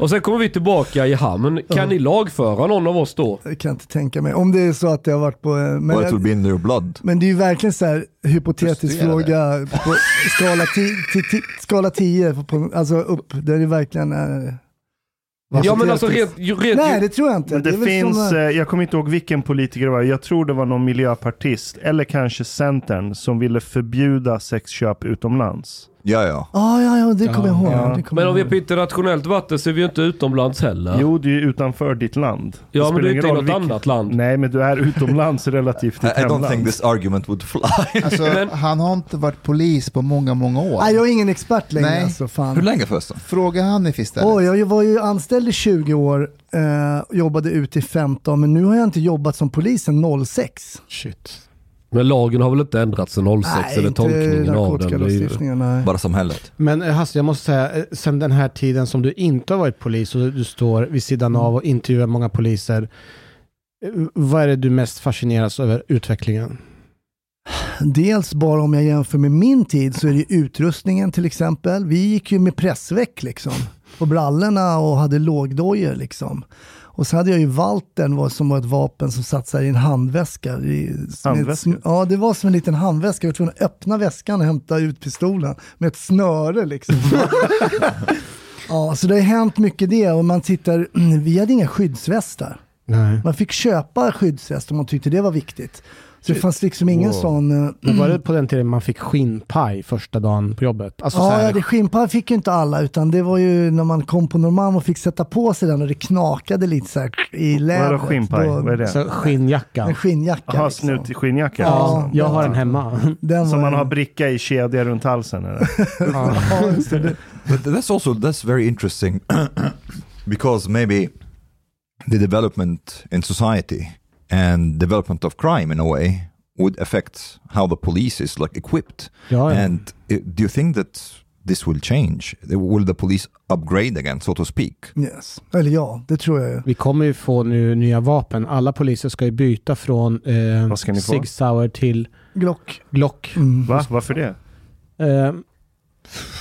Och sen kommer vi tillbaka i hamn. Kan ni lagföra någon av oss då? Det kan jag inte tänka mig. Om det är så att det har varit på... eh, Men, it will be blood. men det är ju verkligen så här hypotetisk fråga på skala 10, till, till, skala 10 på, alltså upp, där det verkligen är... Ja men alltså rent... rent Nej, det tror jag inte. Men det, väl finns, som, eh, eh, jag kommer inte ihåg vilken politiker det var, jag tror det var någon miljöpartist, eller kanske Centern, som ville förbjuda sexköp utomlands. Ja, ja. Ja, ja, ja, det kommer jag ihåg. Ja. Det kommer men om vi är på internationellt vatten så är vi ju inte utomlands heller. Jo, du är ju utanför ditt land. ja men spelar du är ingen inte i roll något vilken- annat land. Nej, men du är utomlands relativt I, ditt I don't hemland. think this argument would fly. Alltså, Men- han har inte varit polis på många, många år. Nej, jag är ingen expert längre Nej. alltså. Fan. Hur länge förresten? Fråga Hanif istället. Oj, jag var ju anställd i 20 år, eh, jobbade ut i 15, men nu har jag inte jobbat som polis sedan 06. Shit. Men lagen har väl inte ändrats sedan 06 nej, eller tolkningen av den. Nej. Bara samhället. Men eh, Hasse, jag måste säga, eh, sen den här tiden som du inte har varit polis och du står vid sidan av och intervjuar många poliser. eh, Vad är det du mest fascineras över utvecklingen? Dels bara om jag jämför med min tid så är det utrustningen till exempel. Vi gick ju med pressväck liksom på brallorna och hade lågdojor liksom. Och så hade jag ju Waltern var- som var ett vapen som satt så i en handväska. I, som ett- Handväska? ja, det var som en liten handväska. Jag var tvungen att öppna väskan och hämta ut pistolen med ett snöre liksom. ja, så det har hänt mycket det och man tittar, vi hade inga skyddsvästar. Nej. Man fick köpa skyddsväst om man tyckte det var viktigt. Så det fanns liksom ingen Wow. sån... eh, Men var det på den tiden man fick skinnpaj första dagen på jobbet? Alltså så Ja, här, ja, det skinnpaj fick ju inte alla, utan det var ju när man kom på Norrmalm och fick sätta på sig den och det knakade lite så här i lädret. Vadå skinnpaj? Vad är det? så skinnjacka. En skinnjacka. Jaha, liksom. snut i skinnjacka? Ja. Jag har den hemma. Den Som man har bricka i kedja runt halsen? Eller? Ja. Ja, just det. But that's also that's very interesting because maybe the development in society and development of crime in a way would affect how the police is like equipped. Ja, ja. And uh, do you think that this will change? Will the police upgrade again, so to speak? Yes. Eller ja, det tror jag ju. Vi kommer ju få nu nya vapen. Alla poliser ska ju byta från eh? Sig Sauer till Glock. Glock. Mm. Va? Varför det? Eh,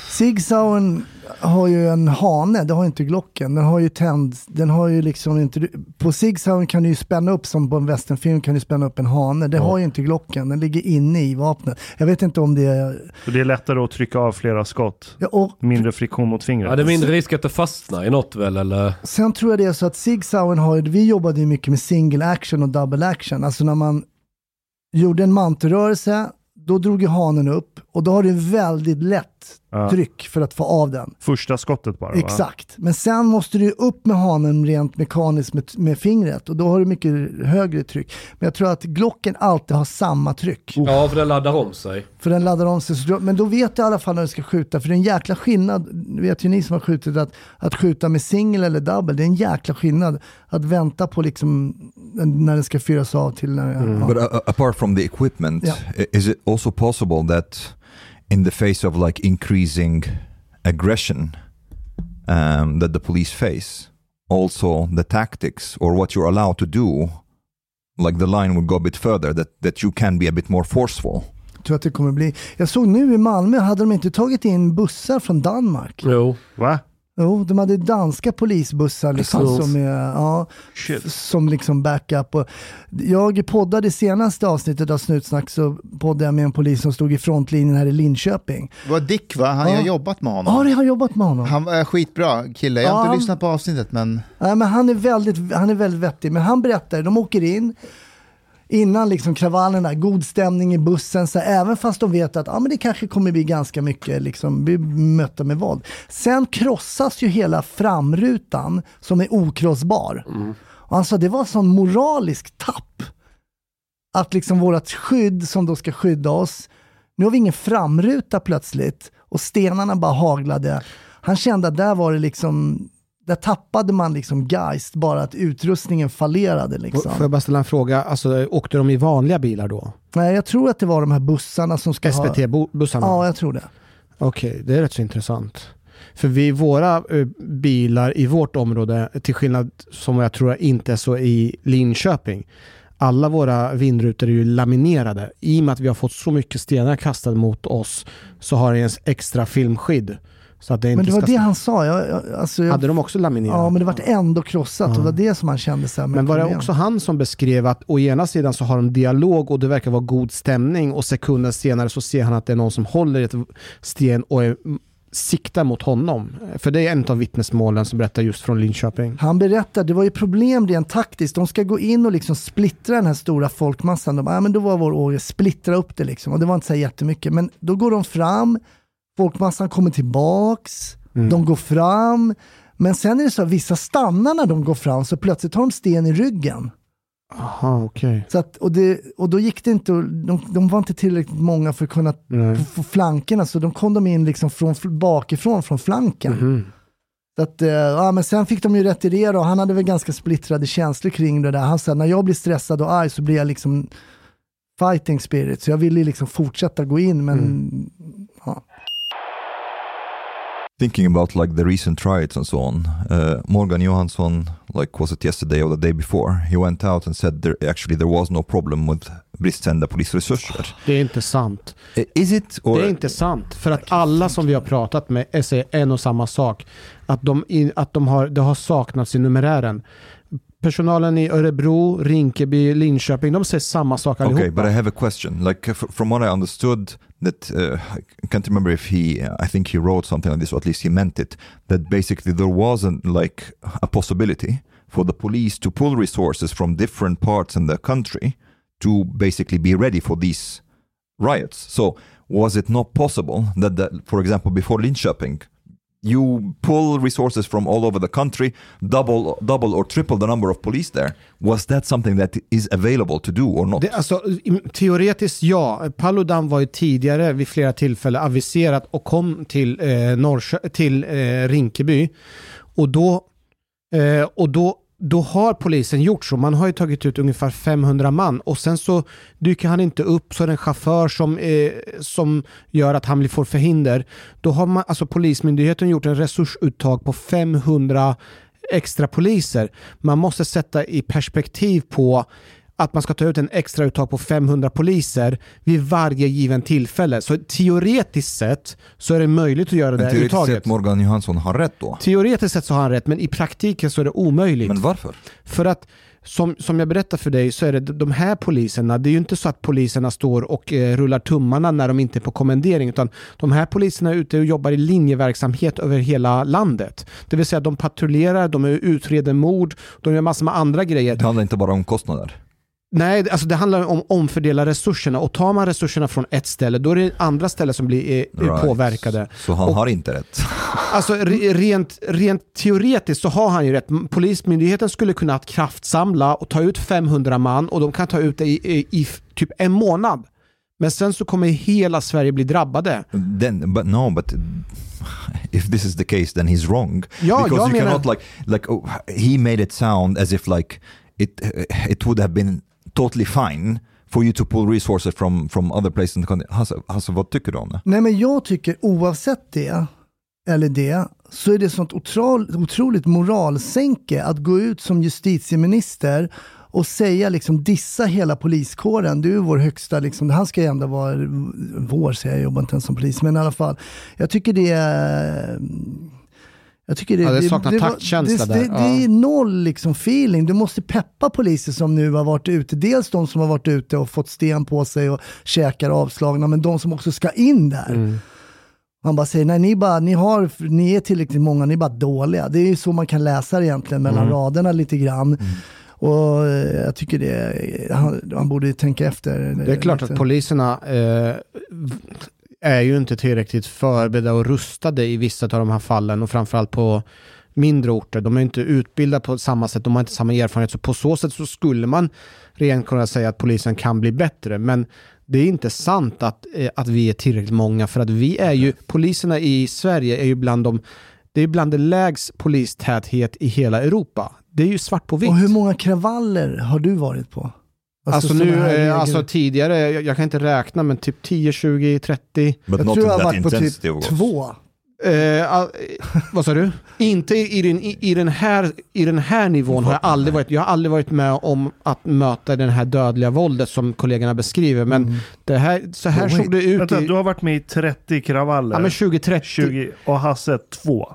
Sig Sauern har ju en hane, det har inte Glocken. Den har ju tänd, den har ju liksom inte... På Sig Sauern kan du ju spänna upp, som på en westernfilm kan du spänna upp en hane. Det har ju inte Glocken, den ligger inne i vapnet. Jag vet inte om det är... Så det är lättare att trycka av flera skott? Ja, och Mindre friktion mot fingret? Ja, det är mindre risk att det fastnar i något väl eller? Sen tror jag det är så att Sig Sauern har, vi jobbade ju mycket med single action och double action. Alltså när man gjorde en mantelrörelse, då drog ju hanen upp och då har du väldigt lätt Ja. tryck för att få av den. Första skottet bara va? Exakt. Men sen måste du upp med hanen rent mekaniskt med, med fingret och då har du mycket högre tryck. Men jag tror att Glocken alltid har samma tryck. Ja, för den laddar om sig. För den laddar om sig. Men då vet du i alla fall när du ska skjuta. För det är en jäkla skillnad, vet ju ni som har skjutit, att, att skjuta med singel eller double. Det är en jäkla skillnad. Att vänta på liksom när den ska fyras av till när... Ja. But uh, apart from the equipment, Yeah. is it also possible that in the face of like increasing aggression um, that the police face, also the tactics or what you're allowed to do, like the line would go a bit further, that, that you can be a bit more forceful? tror att det kommer bli. Jag såg nu i Malmö, hade de inte tagit in bussar från Danmark? Jo. Va? Jo, de hade danska polisbussar liksom, som, är, ja, som liksom backup. Och jag poddade senaste avsnittet av Snutsnack så poddade jag med en polis som stod i frontlinjen här i Linköping. Det var Dick va? Han, Ja. Jag har jobbat med honom. Ja, det har jobbat med honom. Han är skitbra kille. Jag har Ja. inte lyssnat på avsnittet men Nej, men han, är väldigt, han är väldigt vettig. Men han berättar, de åker in, innan liksom kravallerna, god stämning i bussen, så här, även fast de vet att ja, men det kanske kommer bli ganska mycket liksom, bli mötta med våld. Sen krossas ju hela framrutan som är okrossbar. Och han sa det var sån moralisk tapp. Att liksom vårat skydd som då ska skydda oss, nu har vi ingen framruta plötsligt och stenarna bara haglade. Han kände att där var det liksom, där tappade man liksom geist, bara att utrustningen fallerade liksom. Får jag bara ställa en fråga? Alltså, åkte de i vanliga bilar då? Nej, jag tror att det var de här bussarna som ska ha... SVT-bussarna? Ja, jag tror det. Okej, det är rätt så intressant. För vi, våra eh, bilar i vårt område, till skillnad som jag tror inte är så i Linköping, alla våra vindrutor är ju laminerade. I och med att vi har fått så mycket stenar kastade mot oss så har det en extra filmskydd. Men det var det han sa. Jag, jag, alltså, jag, Hade de också laminerat? ja, men det vart ändå krossat och det var det som han kände så här, Men var det också han som beskrev att å ena sidan så har de dialog och det verkar vara god stämning och sekunden senare så ser han att det är någon som håller i ett sten och är, siktar mot honom. För det är en av vittnesmålen som berättar just från Linköping. Han berättar, det var ju problem rent taktiskt. De ska gå in och liksom splittra den här stora folkmassan. De bara, ja, men då var vår åre, splittra upp det liksom. Och det var inte så jättemycket. Men då går de fram, folkmassan kommer tillbaks, de går fram. Men sen är det så att vissa stannar när de går fram, så plötsligt har de sten i ryggen. Aha. Så att, och, det, och då gick det inte, de, de var inte tillräckligt många för att kunna få, flankerna, så de kom de in liksom från, bakifrån, från flanken. Mhm. Så att, eh, ja, men sen fick de ju retirera och han hade väl ganska splittrade känslor kring det där. Han sa när jag blir stressad och arg så blir jag liksom fighting spirit. Så jag ville liksom fortsätta gå in men ja. Thinking about like the recent riots and so on, uh, Morgan Johansson, like was it yesterday or the day before, he went out and said there actually there was no problem with bristande polisresurser. Det är inte sant. Is it? Or Det är inte sant. För att alla som vi har pratat med säger en och samma sak. Att, de, att de har, det har saknats i numerären. Personalen i Örebro, Rinkeby, Linköping, de säger samma sak allihopa. Okay, but I have a question. Like uh, f- from what I understood, that uh, I can't remember if he, I think he wrote something like this, or at least he meant it. That basically there wasn't like a possibility for the police to pull resources from different parts in the country to basically be ready for these riots. So was it not possible that, the, for example, before Linköping, you pull resources from all over the country, double, double or triple the number of police there? Was that something that is available to do or not? Det, alltså, teoretiskt ja. Paludan var ju tidigare vid flera tillfällen aviserat och kom till, eh, Norrkö- till eh, Rinkeby. Och då, eh, och då då har polisen gjort så. Man har ju tagit ut ungefär 500 man och sen så dyker han inte upp så är det en chaufför som, eh, som gör att han får förhinder. Då har man, alltså polismyndigheten gjort en resursuttag på 500 extra poliser. Man måste sätta i perspektiv på att man ska ta ut en extra uttag på 500 poliser vid varje given tillfälle. Så teoretiskt sett så är det möjligt att göra det Men här teoretiskt uttaget. sett Morgan Johansson har rätt då. Teoretiskt sett så har han rätt, men i praktiken så är det omöjligt. Men varför? För att som, som jag berättar för dig så är det de här poliserna, det är ju inte så att poliserna står och eh, rullar tummarna när de inte är på kommendering, utan de här poliserna är ute och jobbar i linjeverksamhet över hela landet. Det vill säga de patrullerar, de utreder mord, de gör massor med andra grejer. Det handlar inte bara om kostnader. Nej, det- alltså det handlar om att omfördela resurserna och tar man resurserna från ett ställe då är det andra ställen som blir eh, Right. påverkade. Så han Och- har inte rätt. Alltså re, rent, rent teoretiskt så har han ju rätt. Polismyndigheten skulle kunna kraftsamla och ta ut 500 man och de kan ta ut det i, i, i typ en månad. Men sen så kommer hela Sverige bli drabbade. Then, but no, but if this is the case, then he's wrong. Ja, because jag you menar- cannot like like oh, he made it sound as if like it it would have been totally fine for you to pull resources from from other places in the country. Hasse, Hasse, vad tycker du om det? Nej men jag tycker oavsett det, eller det, så är det sånt otroligt, otroligt moralsänke att gå ut som justitieminister och säga liksom dissa hela poliskåren. Du är vår högsta, liksom, han ska ju ändå vara vår, säger jag, jag jobbar inte ens som polis, men i alla fall. Jag tycker det är jag tycker det, Ja, det saknar var- taktkänsla det, där. Det, det är Ja. noll liksom feeling. Du måste peppa poliser som nu har varit ute. Dels de som har varit ute och fått sten på sig och käkar avslagna, men de som också ska in där. Mm. Man bara säger, nej ni, bara, ni, har, ni är tillräckligt många, ni är bara dåliga. Det är ju så man kan läsa det egentligen mellan Mm. raderna lite grann. Och eh, jag tycker det, han, han borde tänka efter. Det är klart lite. att poliserna eh, är ju inte tillräckligt förberedda och rustade i vissa av de här fallen och framförallt på mindre orter. De är inte utbildade på samma sätt, de har inte samma erfarenhet. Så på så sätt så skulle man rent kunna säga att polisen kan bli bättre. Men det är inte sant att, eh, att vi är tillräckligt många för att vi är ju, poliserna i Sverige är ju bland de, det är bland det lägst polistäthet i hela Europa. Det är ju svart på vitt. Och hur många kravaller har du varit på? Alltså, såna nu, här eh, alltså tidigare, jag, jag kan inte räkna, men typ 10, 20, 30. But jag tror jag har varit på typ två. Eh, all, eh, vad sa du? Inte i, den, i, i, den här, i den här nivån har jag aldrig varit. Jag har aldrig varit med om att möta den här dödliga våldet som kollegorna beskriver. Men Mm. det här, så här Oh, såg det ut Vänta, i du har varit med i 30 kravaller. ja, men 2030. 20 och Hasse 2.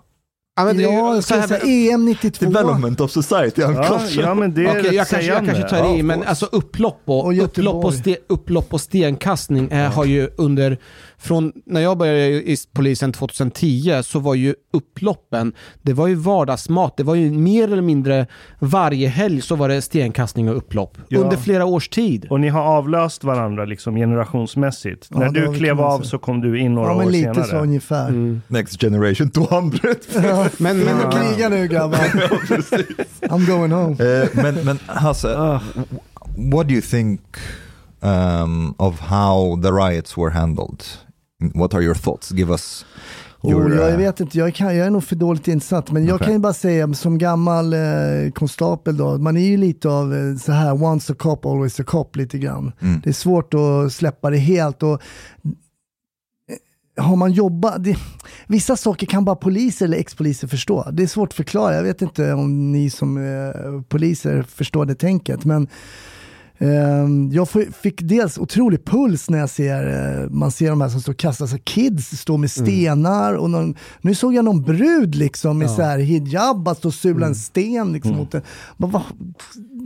Ja, men det, är ju Ja, jag så här, säga EM 92. Development of society, han Ja, ja, men det är Okej, rätt jag, kanske, jag sägande. kanske tar i, men alltså upplopp och, Och Göteborg. upplopp och, ste, upplopp och stenkastning eh, har ju under, från när jag började i polisen 2010 så var ju upploppen, det var ju vardagsmat. Det var ju mer eller mindre varje helg så var det stenkastning och upplopp. Ja. Under flera års tid. Och ni har avlöst varandra liksom generationsmässigt. Ja, När du klev av så kom du in några Ja, men år lite senare. så ungefär. Mm. Next generation 200. Men, men, Men kriga nu grabbar. I'm going home. Eh, men, men Hasse, Ah. what do you think um, of how the riots were handled? What are your thoughts? Give us your... Oh, jag uh, vet inte, jag, kan, jag är nog för dåligt insatt. Men jag Okej. kan ju bara säga som gammal eh, konstapel då, man är ju lite av eh, så här, once a cop, always a cop lite grann. mm. Det är svårt att släppa det helt. Och, eh, har man jobbat, det, vissa saker kan bara poliser eller ex-poliser förstå. Det är svårt att förklara, jag vet inte om ni som eh, poliser förstår det tänket. Men jag får- fick dels otrolig puls när jag ser, eh, man ser de här som står och kastar sig, kids står med stenar och någon, nu såg jag någon brud liksom i Ja. så här hijab, att stå och sula en sten liksom mot en. Men, vad-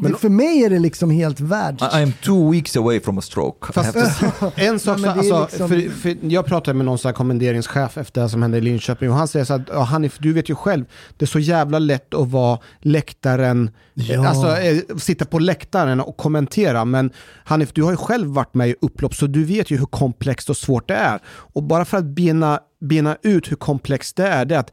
det, för mig är det liksom helt världs... I, I'm two weeks away from a stroke. Fast en sak, Ja, men alltså, liksom- för, för jag pratade med någon sån här kommenderingschef efter det som hände i Linköping och han säger så att ja, Hanif, du vet ju själv, det är så jävla lätt att vara läktaren, Ja. alltså eh, sitta på läktaren och kommentera, men Hanif, du har ju själv varit med i upplopp så du vet ju hur komplext och svårt det är. Och bara för att bena, bena ut hur komplext det är, det är att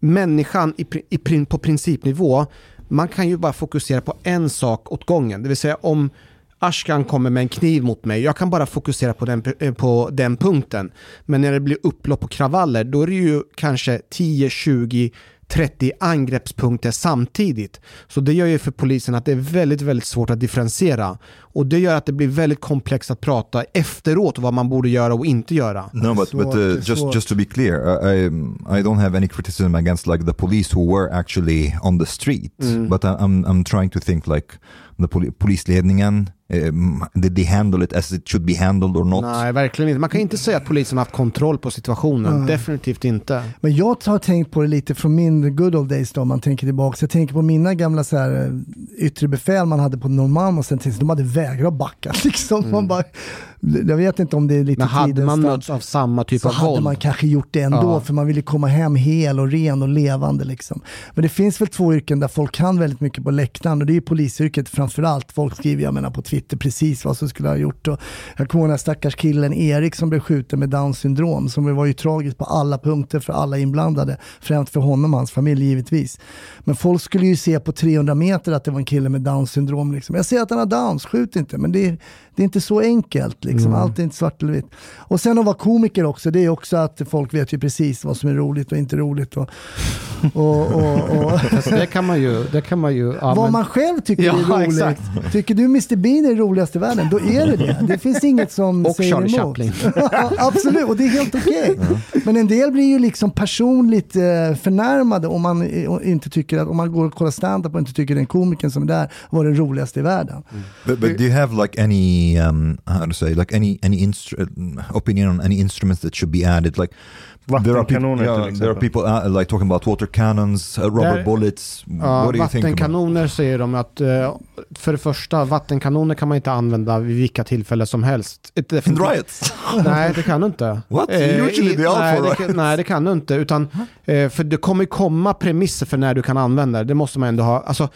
människan i, i, på principnivå, man kan ju bara fokusera på en sak åt gången. Det vill säga om Ashkan kommer med en kniv mot mig, jag kan bara fokusera på den, eh, på den punkten. Men när det blir upplopp och kravaller, då är det ju kanske 10, 20, 30 angreppspunkter samtidigt. Så det gör ju för polisen att det är väldigt, väldigt svårt att differentiera. Och det gör att det blir väldigt komplext att prata efteråt vad man borde göra och inte göra. No, but, but uh, är just just to be clear, I, I don't have any criticism against like the police who were actually on the street. But I, I'm I'm trying to think like the poli- polisledningen, um, did they handle it as it should be handled or not? Nej, verkligen inte. Man kan inte säga att polisen har haft kontroll på situationen. Definitivt inte. Men jag har tänkt på det lite från min good old days då, om man tänker tillbaka. Jag tänker på mina gamla så här, eh, yttre befäl man hade på Norrmalm och sen tänkte de hade vägrat backa. Liksom. Man bara, Jag vet inte om det är lite Men hade man mötts av samma typ så av hade våld? man kanske gjort det ändå, Ja. för man ville komma hem hel och ren och levande. Liksom. Men det finns väl två yrken där folk kan väldigt mycket på läktaren och det är ju polisyrket framförallt. Folk skriver, jag menar på Twitter, precis vad som skulle ha gjort. Och jag kommer ihåg den här stackars killen Erik som blev skjuten med Downs syndrom, som var ju tragiskt på alla punkter för alla inblandade. Främst för honom och hans familj givetvis. Men folk skulle ju se på 300 meter att det var en kille med Downs syndrom. Liksom. Jag ser att han har Downs, skjut inte. Men det är, det är inte så enkelt. Liksom. Allt är inte svart eller vitt. Och sen att vara komiker också, det är också att folk vet ju precis vad som är roligt och inte roligt. Och, och, och, och Fast det kan man ju, det kan man ju... Ja, vad men- man själv tycker Ja, är roligt. exakt. Tycker du Mr Bean är det roligaste i världen, då är det det. Det finns inget som Och säger Charlie emot. Chaplin. Absolut, och det är helt okej. Men en del blir ju liksom personligt eh, förnärmade om man eh, inte tycker att, om man går och kollar stand-up och inte tycker den komikern som är där var den roligaste i världen. But, but do you have like any um, how to say like any any instru- opinion on any instruments that should be added? Like there are people, yeah, there are people uh, like talking about water cannons, uh, rubber Där- bullets. Ja, what do you think? About? vattenkanoner säger de att eh, för det första, vattenkanoner kan man inte använda vid vilka tillfällen som helst. In riots? Nej, det kan du inte. What? Eh, Usually i- they are nej, for det, kan- riots. nej, det kan du inte. Utan, eh, för det kommer komma premisser för när du kan använda det. Det måste man ändå ha. Alltså,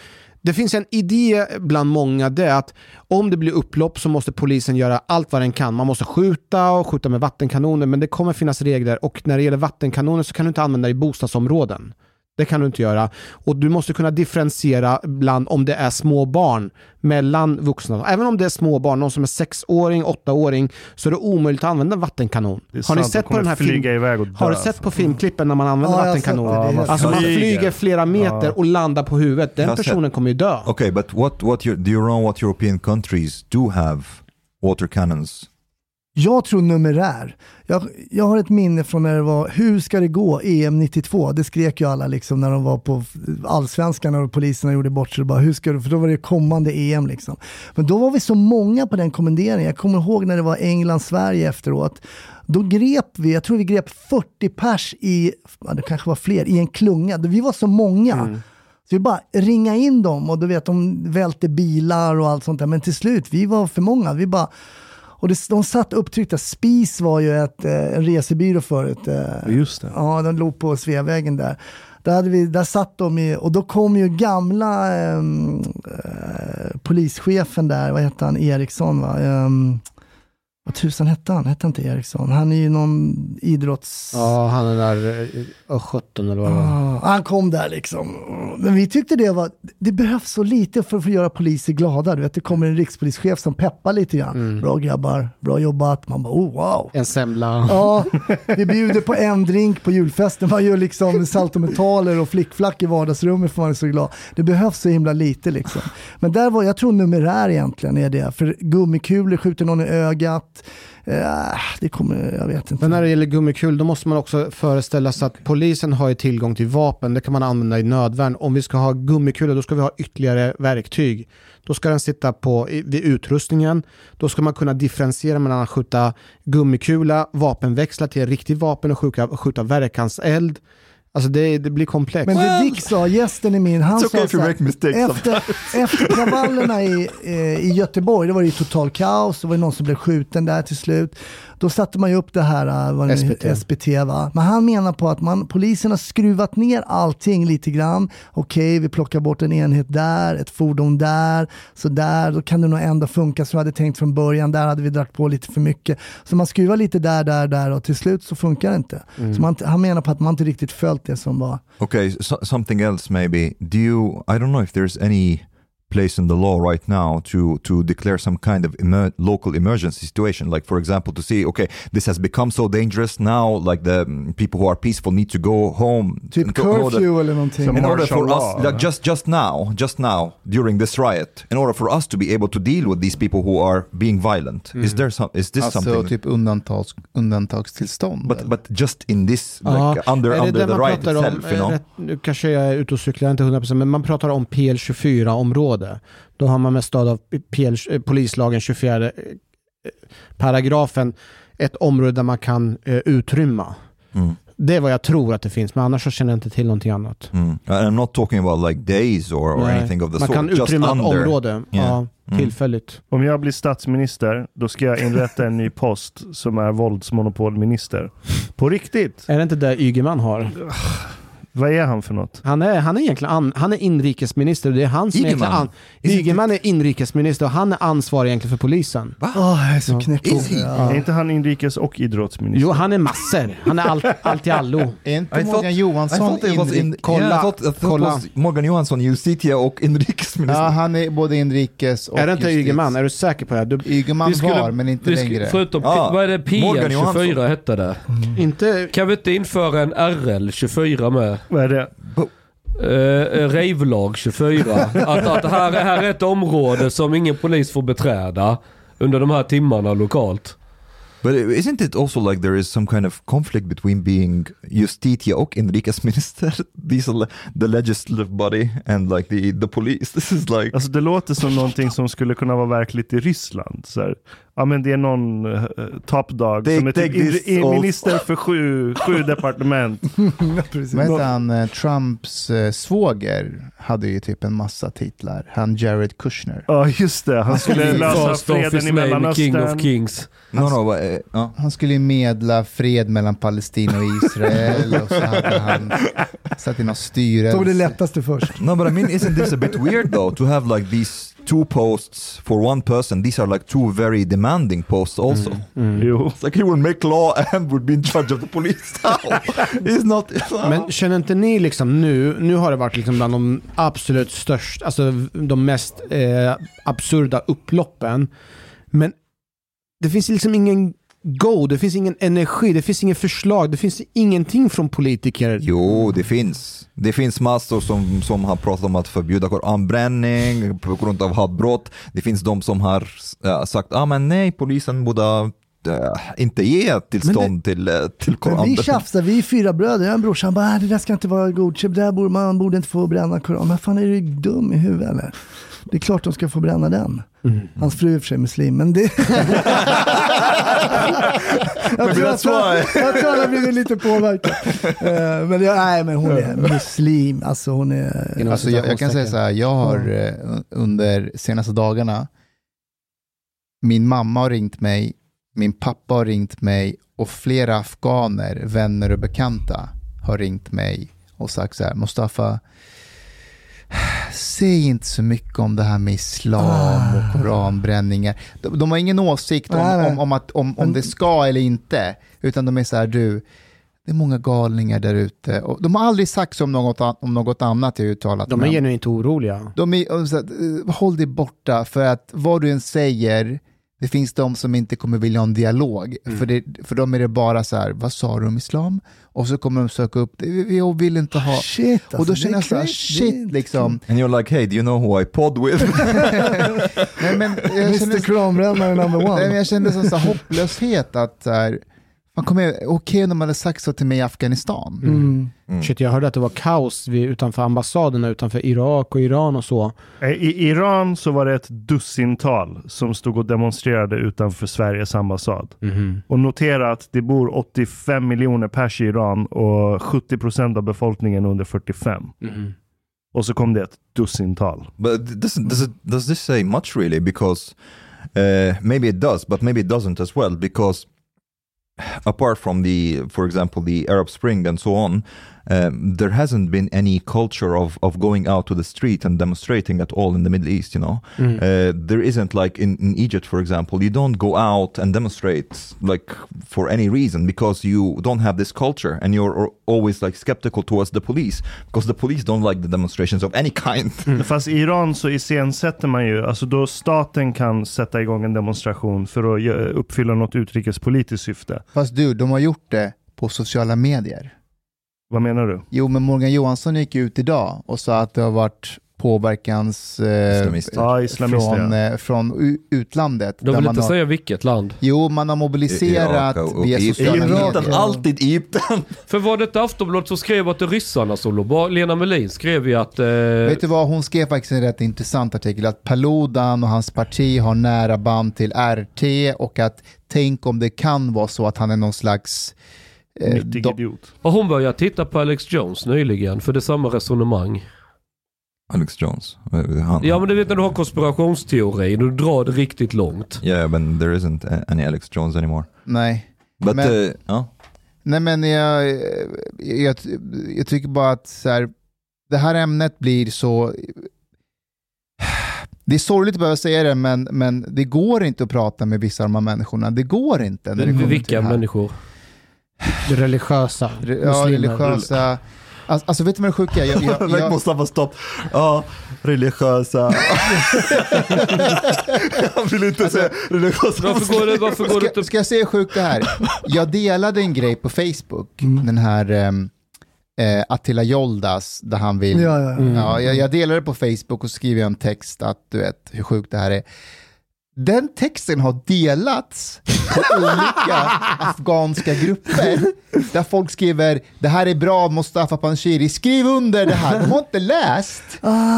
det finns en idé bland många, det är att om det blir upplopp så måste polisen göra allt vad den kan. Man måste skjuta och skjuta med vattenkanoner, men det kommer finnas regler. Och när det gäller vattenkanoner så kan du inte använda det i bostadsområden. Det kan du inte göra. Och du måste kunna differentiera bland om det är små barn mellan vuxna. Även om det är små barn, någon som är sexåring, åttaåring, så är det omöjligt att använda vattenkanon. Har ni sett på den här film... iväg och dö, Har du sett alltså. på filmklippen när man använder Ja, är helt Alltså man flyger. flera meter Ja. och landar på huvudet. Den personen kommer ju dö. Okay, but what what you, do you know what European countries do have water cannons? Jag tror numerär. Jag, jag har ett minne från när det var Hur ska det gå? EM 92. Det skrek ju alla liksom när de var på allsvenskan och poliserna gjorde bort sig. Bara, hur ska du? För då var det kommande EM liksom. Men då var vi så många på den kommenderingen. Jag kommer ihåg när det var England-Sverige efteråt. Då grep vi, jag tror vi grep 40 pers i, det kanske var fler, i en klunga. Vi var så många. Så vi bara ringa in dem och du vet de välte bilar och allt sånt där. Men till slut, vi var för många. Vi bara, och det, de satt upptryckta. Spis var ju ett, eh, en resebyrå förut. eh, Just det. Ja, de låg på Sveavägen där. Där, hade vi, där satt de i, och då kom ju gamla ehm, eh, polischefen där, vad hette han, Eriksson va? Ehm, vad tusan hette han? Hette inte Eriksson? Han är ju någon idrotts... Ja, han är där uh, 17 eller vad var. Ah, han kom där liksom. Men vi tyckte det var, det behövs så lite för att få göra poliser glada. Du vet, det kommer en rikspolischef som peppar lite grann. Bra grabbar, bra jobbat. Man bara, oh wow. En semla. Ja, vi bjuder på en drink på julfesten. Man gör liksom saltometaler och flickflack i vardagsrummet för man är så glad. Det behövs så himla lite liksom. Men där var, jag tror numerär egentligen är det. För gummikulor skjuter någon i ögat. Eh, det kommer, jag vet inte. Men när det gäller gummikul, då måste man också föreställa sig att polisen har ju tillgång till vapen. Det kan man använda i nödvärn. Om vi ska ha gummikulor, då ska vi ha ytterligare verktyg. Då ska den sitta på, vid utrustningen. Då ska man kunna differentiera mellan att skjuta gummikula, vapenväxla till riktigt vapen och skjuta, skjuta verkanseld. Alltså det, det blir komplext. Men det Dick sa, gästen är min, han It's okay sa här, efter, efter kravallerna i, eh, i Göteborg, det var det ju total kaos, det var ju någon som blev skjuten där till slut. Då satte man ju upp det här, eh, vad det SPT. SPT va. Men han menar på att man, polisen har skruvat ner allting lite grann. Okej, vi plockar bort en enhet där, ett fordon där, så där, då kan det nog ändå funka som vi hade tänkt från början. Där hade vi dragit på lite för mycket. Så man skruvar lite där, där, där och till slut så funkar det inte. Så man, han menar på att man inte riktigt följt det som var Okay, so, something else maybe. Do you? I don't know if there's any place in the law right now to to declare some kind of emer- local emergency situation. Like for example, to see okay, this has become so dangerous now. Like the mm, people who are peaceful need to go home. Typ in order- curfew eller någonting. In order for law, us, like just just now, just now during this riot, in order for us to be able to deal with these people who are being viilent, is there some? Is this Alltså something? typ undantags, undantagstillstånd. but eller? but just in this like Ja, under under the riot pratar om? itself, you Eh, know. rätt- Nu kanske jag är ute och cyklar, inte 100% men man pratar om PL24-område. Då har man med stöd av PL, eh, polislagen 24 eh, paragrafen ett område där man kan eh, utrymma. Mm. Det är vad jag tror att det finns, men annars så känner jag inte till någonting annat. Mm. And I'm not talking about like days or, or Nej. anything of the Man sort. kan just utrymma ett område, Yeah. ja, Mm. tillfälligt. Om jag blir statsminister, då ska jag inrätta en ny post som är våldsmonopolminister. På riktigt. Är det inte det Ygeman har? Vad är han för något? Han är, han är egentligen an, han är inrikesminister det är han som Ygeman? An, Ygeman är inrikesminister och han är ansvarig egentligen för polisen. Åh, jag är så Ja. knäpp. He? Är Ja. inte han inrikes och idrottsminister? Jo, han är massor. Han är allt, allt i allo. Är inte I Morgan thought- Johansson thought it was inri- in, kolla, yeah, I thought, I thought kolla. Morgan Johansson, justitia och inrikesminister. Ja, han är både inrikes och är det inte justitie. Ygeman? Är du säker på det? Du, Ygeman skulle- var, men inte längre. Förutom, Ja, vad är det Morgan Johansson. PL24 hette det? inte... Kan vi inte införa en RL24 med? Vad är det? Uh, Ravelag 24. att, att det här, är- här är ett område som ingen polis får beträda under de här timmarna lokalt. But isn't it also like there is some kind of conflict between being justitia och inrikesminister? These are the legislative body and like the, the police. This is like... Alltså det låter som någonting som skulle kunna vara verkligt i Ryssland. Så här. Ja men det är någon uh, top dog Take- som är typ in, also. minister för sju, sju departement. Vad heter han, eh, Trumps eh, svåger hade ju typ en massa titlar. Han Jared Kushner. Ja just det, han skulle lösa First off freden i Mellanöstern. King of Kings. No, no, but, uh, ja. Han skulle ju medla fred mellan Palestina och Israel och så hade han satt i någon styrelse. Tog det lättaste först. no, but I mean, isn't this a bit weird though to have like these two posts for one person? These are like two very demanding posts also. Mm. Jo. It's like he will make law and would be in charge of the police. He's not... Men känner inte ni liksom nu, nu har det varit liksom bland de absolut största, alltså de mest eh, absurda upploppen. Men det finns liksom ingen go, det finns ingen energi, det finns inget förslag, det finns ingenting från politiker. Jo, det finns. Det finns massor som, som har pratat om att förbjuda koranbränning på grund av hatbrott. Det finns de som har äh, sagt ah, men nej, polisen borde äh, inte ge tillstånd till, äh, till Men vi tjafsar, vi är fyra bröder. Jag har en brorsa, han bara, "Ah, det där ska inte vara godkänt, det där borde, man borde inte få bränna koran. Men fan är du dum i huvudet eller? Det är klart de ska få bränna den. Hans fru är för sig muslim, men det... jag, tror, jag, tror, jag tror han har blivit lite påverkad. Eh, men jag, nej, men hon är muslim, alltså hon är... Alltså jag, jag kan säga så här, jag har eh, under senaste dagarna, min mamma har ringt mig, min pappa har ringt mig och flera afghaner, vänner och bekanta har ringt mig och sagt så här, Mustafa, säg inte så mycket om det här med islam och koranbränningar. De, de har ingen åsikt om, om, om, att, om, om det ska eller inte, utan de är så här, du, det är många galningar där ute. De har aldrig sagt så om något, om något annat jag uttalat. De är genuint oroliga. de är, så eh, håll dig borta, för att vad du än säger, det finns de som inte kommer vilja ha en dialog. För, det, för dem är det bara så här, vad sa du om islam? Och så kommer de söka upp det, jag vill inte ha... Shit, alltså, och då det känner jag så här, shit liksom. And you're like, hey, do you know who I pod with? Nej, men jag Mr kände, Koranbrännare number nej, men one. jag kände sån så här hopplöshet att så här, man kommer, okej om de hade sagt så till mig i Afghanistan. Mm. Shit, jag hörde att det var kaos vid, utanför ambassaderna utanför Irak och Iran och så. Eh, I Iran så var det ett dussintal som stod och demonstrerade utanför Sveriges ambassad. Och notera att det bor 85 miljoner pers i Iran och 70 procent av befolkningen under 45. Och så kom det ett dussintal. But doesn't, does, it, does this say much really? Because uh, maybe it does, but maybe it doesn't as well. Because apart from the, for example, the Arab Spring and so on, um, there hasn't been any culture of, of going out to the street and demonstrating at all in the Middle East. You know, uh, there isn't like in, in Egypt, for example, you don't go out and demonstrate like for any reason because you don't have this culture and you're al- always like skeptical towards the police because the police don't like the demonstrations of any kind. Fast i Iran så iscensätter man ju, alltså då staten kan sätta igång en demonstration för att uppfylla något utrikespolitiskt syfte. Fast du, de har gjort det på sociala medier. Vad menar du? Jo, men Morgan Johansson gick ut idag och sa att det har varit påverkans eh, Islamister. Ja, islamister, från, ja. eh, från utlandet. De där vill man inte har, säga vilket land. Jo, man har mobiliserat Irak och via Egypten. sociala medier. ja. alltid Egypten. För var det inte Aftonbladet som skrev att det är ryssarna som låg? Lena Melin skrev ju att... Eh, Vet du vad, hon skrev faktiskt en rätt intressant artikel, att Paludan och hans parti har nära band till RT och att tänk om det kan vara så att han är någon slags Nyttig de- idiot. Har hon börjat titta på Alex Jones nyligen? För det är samma resonemang. Alex Jones. Han, Ja men du vet när du har konspirationsteori, du drar det riktigt långt. Yeah, but there isn't any Alex Jones anymore. Nej. But Men- uh, ja. Nej men jag, jag, jag tycker bara att så här, det här ämnet blir så... Det är sorgligt att behöva säga det, men, men det går inte att prata med vissa av de här människorna. Det går inte. När det kommer till Vilka det här. människor? Det religiösa. Re- Ja, muslimer. religiösa. Alltså, alltså vet du vad det sjuka är? Jag, jag, jag, Mustafa stopp. Ja, religiösa. Han vill inte säga religiösa. Varför går det, varför går det ska, inte... ska jag säga hur sjukt det här? Jag delade en grej på Facebook, den här eh, Attila Joldas, där han vill... Ja, ja, ja. Ja, jag, jag delade det på Facebook och skriver en text att du vet hur sjukt det här är. Den texten har delats på olika afghanska grupper där folk skriver det här är bra Mustafa Panshiri, skriv under det här. De har inte läst,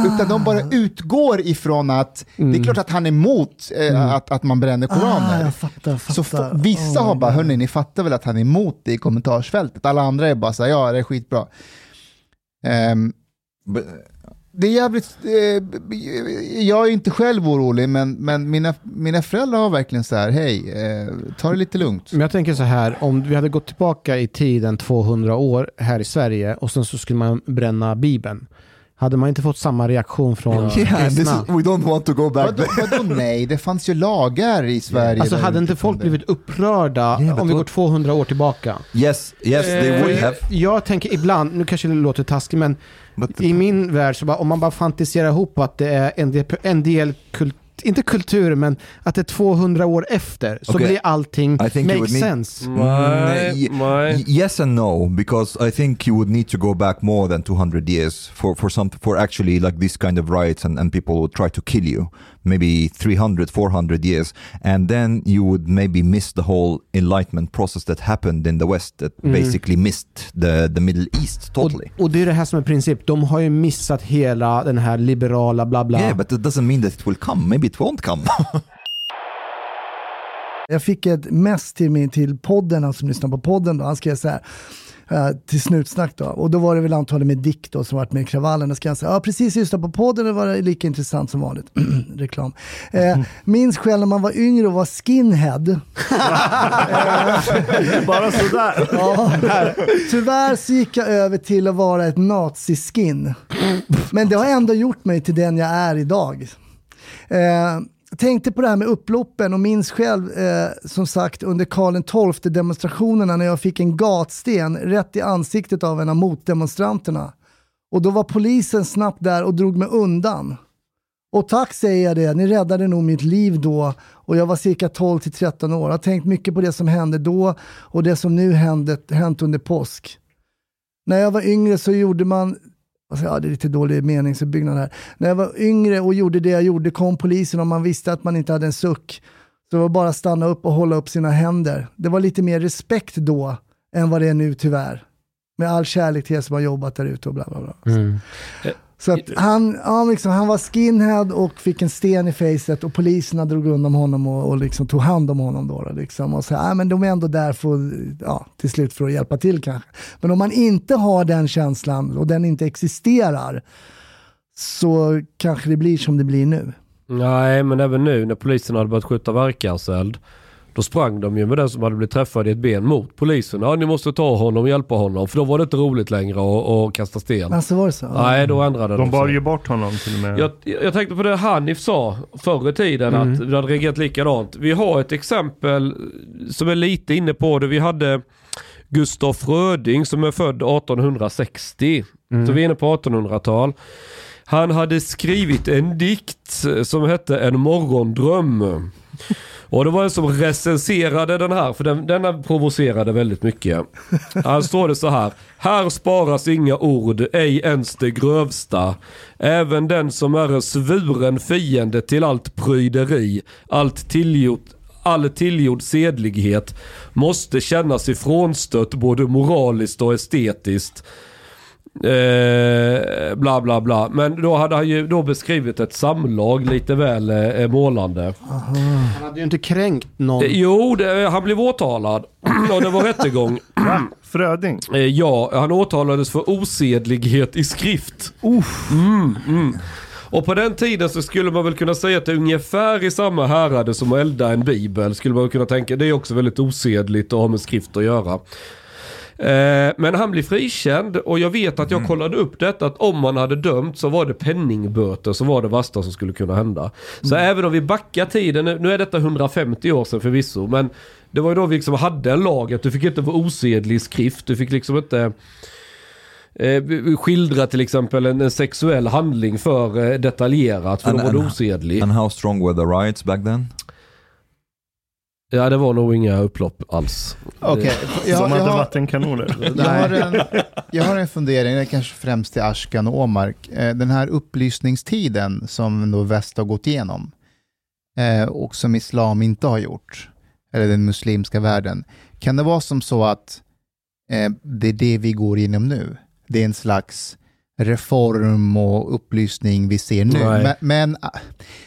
utan de bara utgår ifrån att det är klart att han är emot eh, att, att man bränner Ah, koraner. jag fattar, fattar. Så vissa Oh har bara, hörni, ni fattar väl att han är emot det i kommentarsfältet. Alla andra är bara så här, ja det är skitbra. Ehm, But, det är jävligt, eh, jag är inte själv orolig, men, men mina, mina föräldrar har verkligen så här, hej, eh, ta det lite lugnt. Men jag tänker så här, om vi hade gått tillbaka i tiden 200 år här i Sverige och sen så skulle man bränna Bibeln. Hade man inte fått samma reaktion från yeah, is, we don't want to go back Vadå, there. vadå nej, det fanns ju lagar i Sverige. Alltså hade inte folk blivit upprörda Yeah, om vi går 200 år tillbaka? Yes, yes, they would Eh, have. Jag tänker ibland, nu kanske det låter taskigt, men But i min värld så bara, om man bara fantiserar ihop att det är en del, en del kult, inte kultur, men att det är 200 år efter, så Okej. blir allting I think you make would need- sense. Nej, Mm, nej. Y- Yes and no, because I think you would need to go back more than 200 years for, for some for actually like this kind of riots and, and people would try to kill you. Maybe 300, 400 years. And then you would maybe miss the whole enlightenment process that happened in the West that basically missed the, the Middle East totally. Och, och det är det här som är princip. De har ju missat hela den här liberala bla bla. Yeah, but that doesn't mean that it will come. Maybe it won't come. Jag fick ett mess till, min, till podden, han som lyssnar på podden då. Han skrev så här, eh, till Snutsnack då. Och då var det väl antagligen med Dick då som varit med i kravallen. Då ska han säga, ja precis lyssnat på podden, det var lika intressant som vanligt. Reklam. Eh, minns själv när man var yngre och var skinhead. Bara sådär. Ja, tyvärr så gick jag över till att vara ett naziskin. Men det har ändå gjort mig till den jag är idag. Eh, jag tänkte på det här med upploppen och minns själv eh, som sagt under Karl XII demonstrationerna när jag fick en gatsten rätt i ansiktet av en av motdemonstranterna. Och då var polisen snabbt där och drog mig undan. Och tack säger jag det, ni räddade nog mitt liv då och jag var cirka 12 till 13 år. Jag har tänkt mycket på det som hände då och det som nu hände, hänt under påsk. När jag var yngre så gjorde man, alltså, ja det är lite dålig meningsuppbyggnad här. När jag var yngre och gjorde det jag gjorde kom polisen och man visste att man inte hade en suck. Så det var bara att stanna upp och hålla upp sina händer. Det var lite mer respekt då än vad det är nu tyvärr. Med all kärlek till er som har jobbat där ute och bla bla bla. Mm. Så att han, ja, liksom, han var skinhead och fick en sten i facet och poliserna drog undan honom och, och liksom tog hand om honom. Då, då, liksom. Och så, ja, men de är ändå där för, ja, till slut för att hjälpa till kanske. Men om man inte har den känslan och den inte existerar så kanske det blir som det blir nu. Nej, men även nu när polisen hade börjat skjuta verkanseld. Då sprang de ju med den som hade blivit träffad i ett ben mot polisen. Ja, ni måste ta honom och hjälpa honom. För då var det inte roligt längre att, att kasta sten. Alltså var det så? Nej, då ändrade de, De bar sig. ju bort honom till och med. Jag, jag tänkte på det Hanif sa förr i tiden att vi hade reagerat likadant. Vi har ett exempel som är lite inne på det. Vi hade Gustaf Röding som är född 1860. Så vi är inne på 1800-tal. Han hade skrivit en dikt som hette En morgondröm. Och det var en som recenserade den här, för den, denna provocerade väldigt mycket. Här står det så här. Här sparas inga ord, ej ens det grövsta. Även den som är en svuren fiende till allt pryderi, allt tillgjort, all tillgjord sedlighet måste kännas ifrånstött både moraliskt och estetiskt. Eh, bla bla bla. Men då hade han ju då beskrivit ett samlag lite väl eh, målande. Han hade ju inte kränkt någon. Eh, Jo, det, han blev åtalad och det var rättegång. Fröding. Eh, Ja, han åtalades för osedlighet i skrift. Mm, mm. Och på den tiden så skulle man väl kunna säga att det är ungefär i samma härade som att elda en bibel. Skulle man kunna tänka. Det är också väldigt osedligt att ha med skrift att göra. Eh, Men han blir frikänd och jag vet att jag kollade upp detta att om man hade dömt så var det penningböter som var det värsta som skulle kunna hända. Så även om vi backar tiden, nu är detta 150 år sedan förvisso, men det var ju då vi liksom hade en lag att du fick inte vara osedlig i skrift, du fick liksom inte eh, skildra till exempel en, en sexuell handling för eh, detaljerat för And- då var and- osedlig. And how strong were the riots back then? Ja det var nog inga upplopp alls. Okej, jag, som jag, hade har, vattenkanoner. jag, har en, jag har en fundering, det är kanske främst till Ashkan och Omark. Eh, Den här upplysningstiden som då väst har gått igenom eh, och som islam inte har gjort, eller den muslimska världen. Kan det vara som så att eh, det är det vi går igenom nu? Det är en slags reform och upplysning vi ser nu. Nej. Men, men,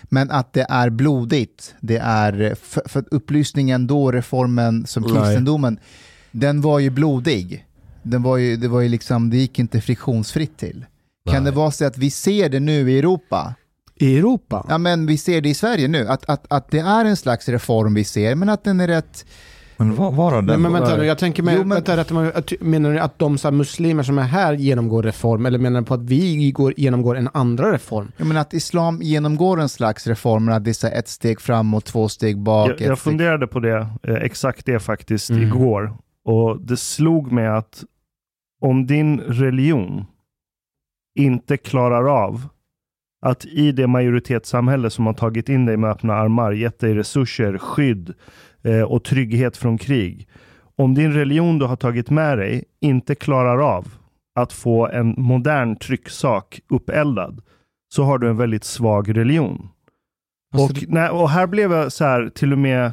men att det är blodigt, det är, för, för upplysningen då, reformen som Nej. kristendomen, den var ju blodig. Den var ju, det, var ju liksom, det gick inte friktionsfritt till. Kan Nej. det vara så att vi ser det nu i Europa? I Europa? Ja, men vi ser det i Sverige nu, att, att, att det är en slags reform vi ser, men att den är rätt... Men vad var Nej, den? men vänta nu, Nej. jag tänker med, Jo, men- vänta, mig, menar du att de så här, muslimer som är här genomgår reform eller menar du på att vi går, genomgår en andra reform? Jag menar att islam genomgår en slags reform, att det är ett steg framåt, två steg bak. Jag, jag funderade på det, eh, exakt det faktiskt, Mm. igår. Och det slog mig att om din religion inte klarar av att i det majoritetssamhälle som har tagit in dig med öppna armar, gett dig resurser, skydd och trygghet från krig. Om din religion du har tagit med dig inte klarar av att få en modern trycksak uppeldad, så har du en väldigt svag religion. Alltså, Och, nej, och här blev jag så här, till och med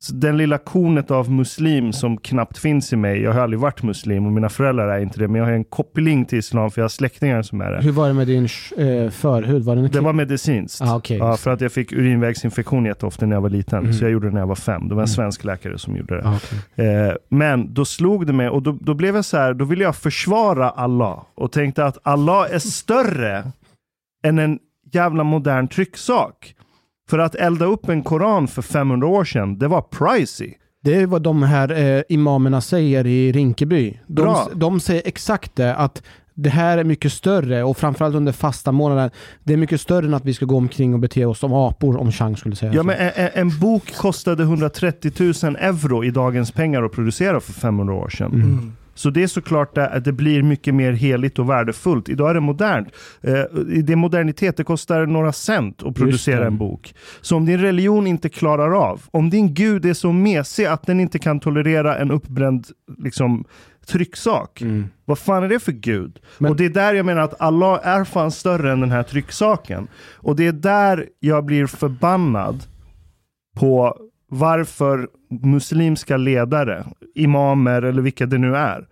så den lilla kornet av muslim som knappt finns i mig. Jag har aldrig varit muslim och mina föräldrar är inte det. Men jag har en koppling till islam för jag har släktingar som är det. Hur var det med din eh, förhud? Var den Det var medicinskt. Ah, okej. ja, för att jag fick urinvägsinfektion jätteofta när jag var liten. Mm. Så jag gjorde det när jag var fem. Det var en Mm. svensk läkare som gjorde det. Ah, okej. Eh, men då slog det mig och då, då blev jag så här, då ville jag försvara Allah och tänkte att Allah är större än en jävla modern trycksak. För att elda upp en koran för 500 år sedan, det var pricey. Det är vad de här eh, imamerna säger i Rinkeby. De, Bra. de säger exakt det, att det här är mycket större och framförallt under fasta månaden. Det är mycket större än att vi ska gå omkring och bete oss som apor om Chang skulle säga Ja, så. men en, en- en bok kostade 130 000 euro i dagens pengar att producera för 500 år sedan. Mm. Så det är såklart det- att det blir mycket mer heligt och värdefullt. Idag är det modernt. Eh, det är modernitet, det kostar några cent att producera en bok. Så om din religion inte klarar av, om din gud är så mesig att den inte kan tolerera en uppbränd liksom, trycksak. Mm. Vad fan är det för gud? Men- och det är där jag menar att Allah är fan större än den här trycksaken. Och det är där jag blir förbannad på varför muslimska ledare, imamer eller vilka det nu är,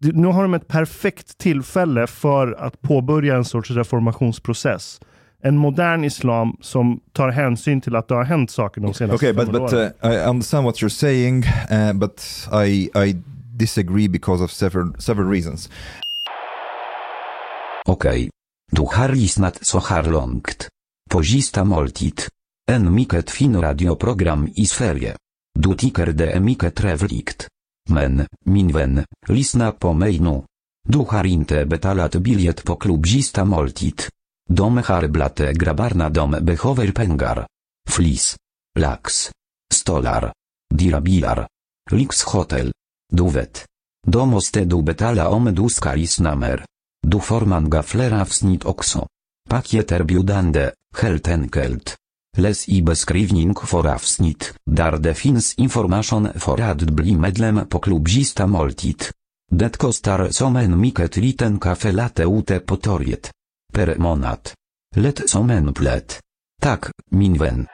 nu har de ett perfekt tillfälle för att påbörja en sorts reformationsprocess. En modern islam som tar hänsyn till att det har hänt saker de senaste Okay, but 500 but åren. uh, I understand what you're saying, uh, but I I disagree because of several several reasons. Okej. Du har lyssnat så här långt. På sista måltid. En mycket fin radioprogram i Sverige. Du tycker det är mycket trevligt. Men, min vän, lyssna på mig nu. Du har inte betalat biljett på klubzista moltit. måltid. De har dom grabbarna de behöver pengar. Flis. Lax. Stolar. Dirabilar. Lyxhotel. Du vet. Då måste du betala om du ska lyssna mer. Du får gaflera wsnit avsnitt också. biudande, heltenkelt. Les. Läs i beskrivning för avsnitt, där det finns information för att bli medlem på klubbista måltid. Det kostar som en mycket liten kaffe latte ute på torget. Per månad. Lätt som en plätt. Tack, min vän.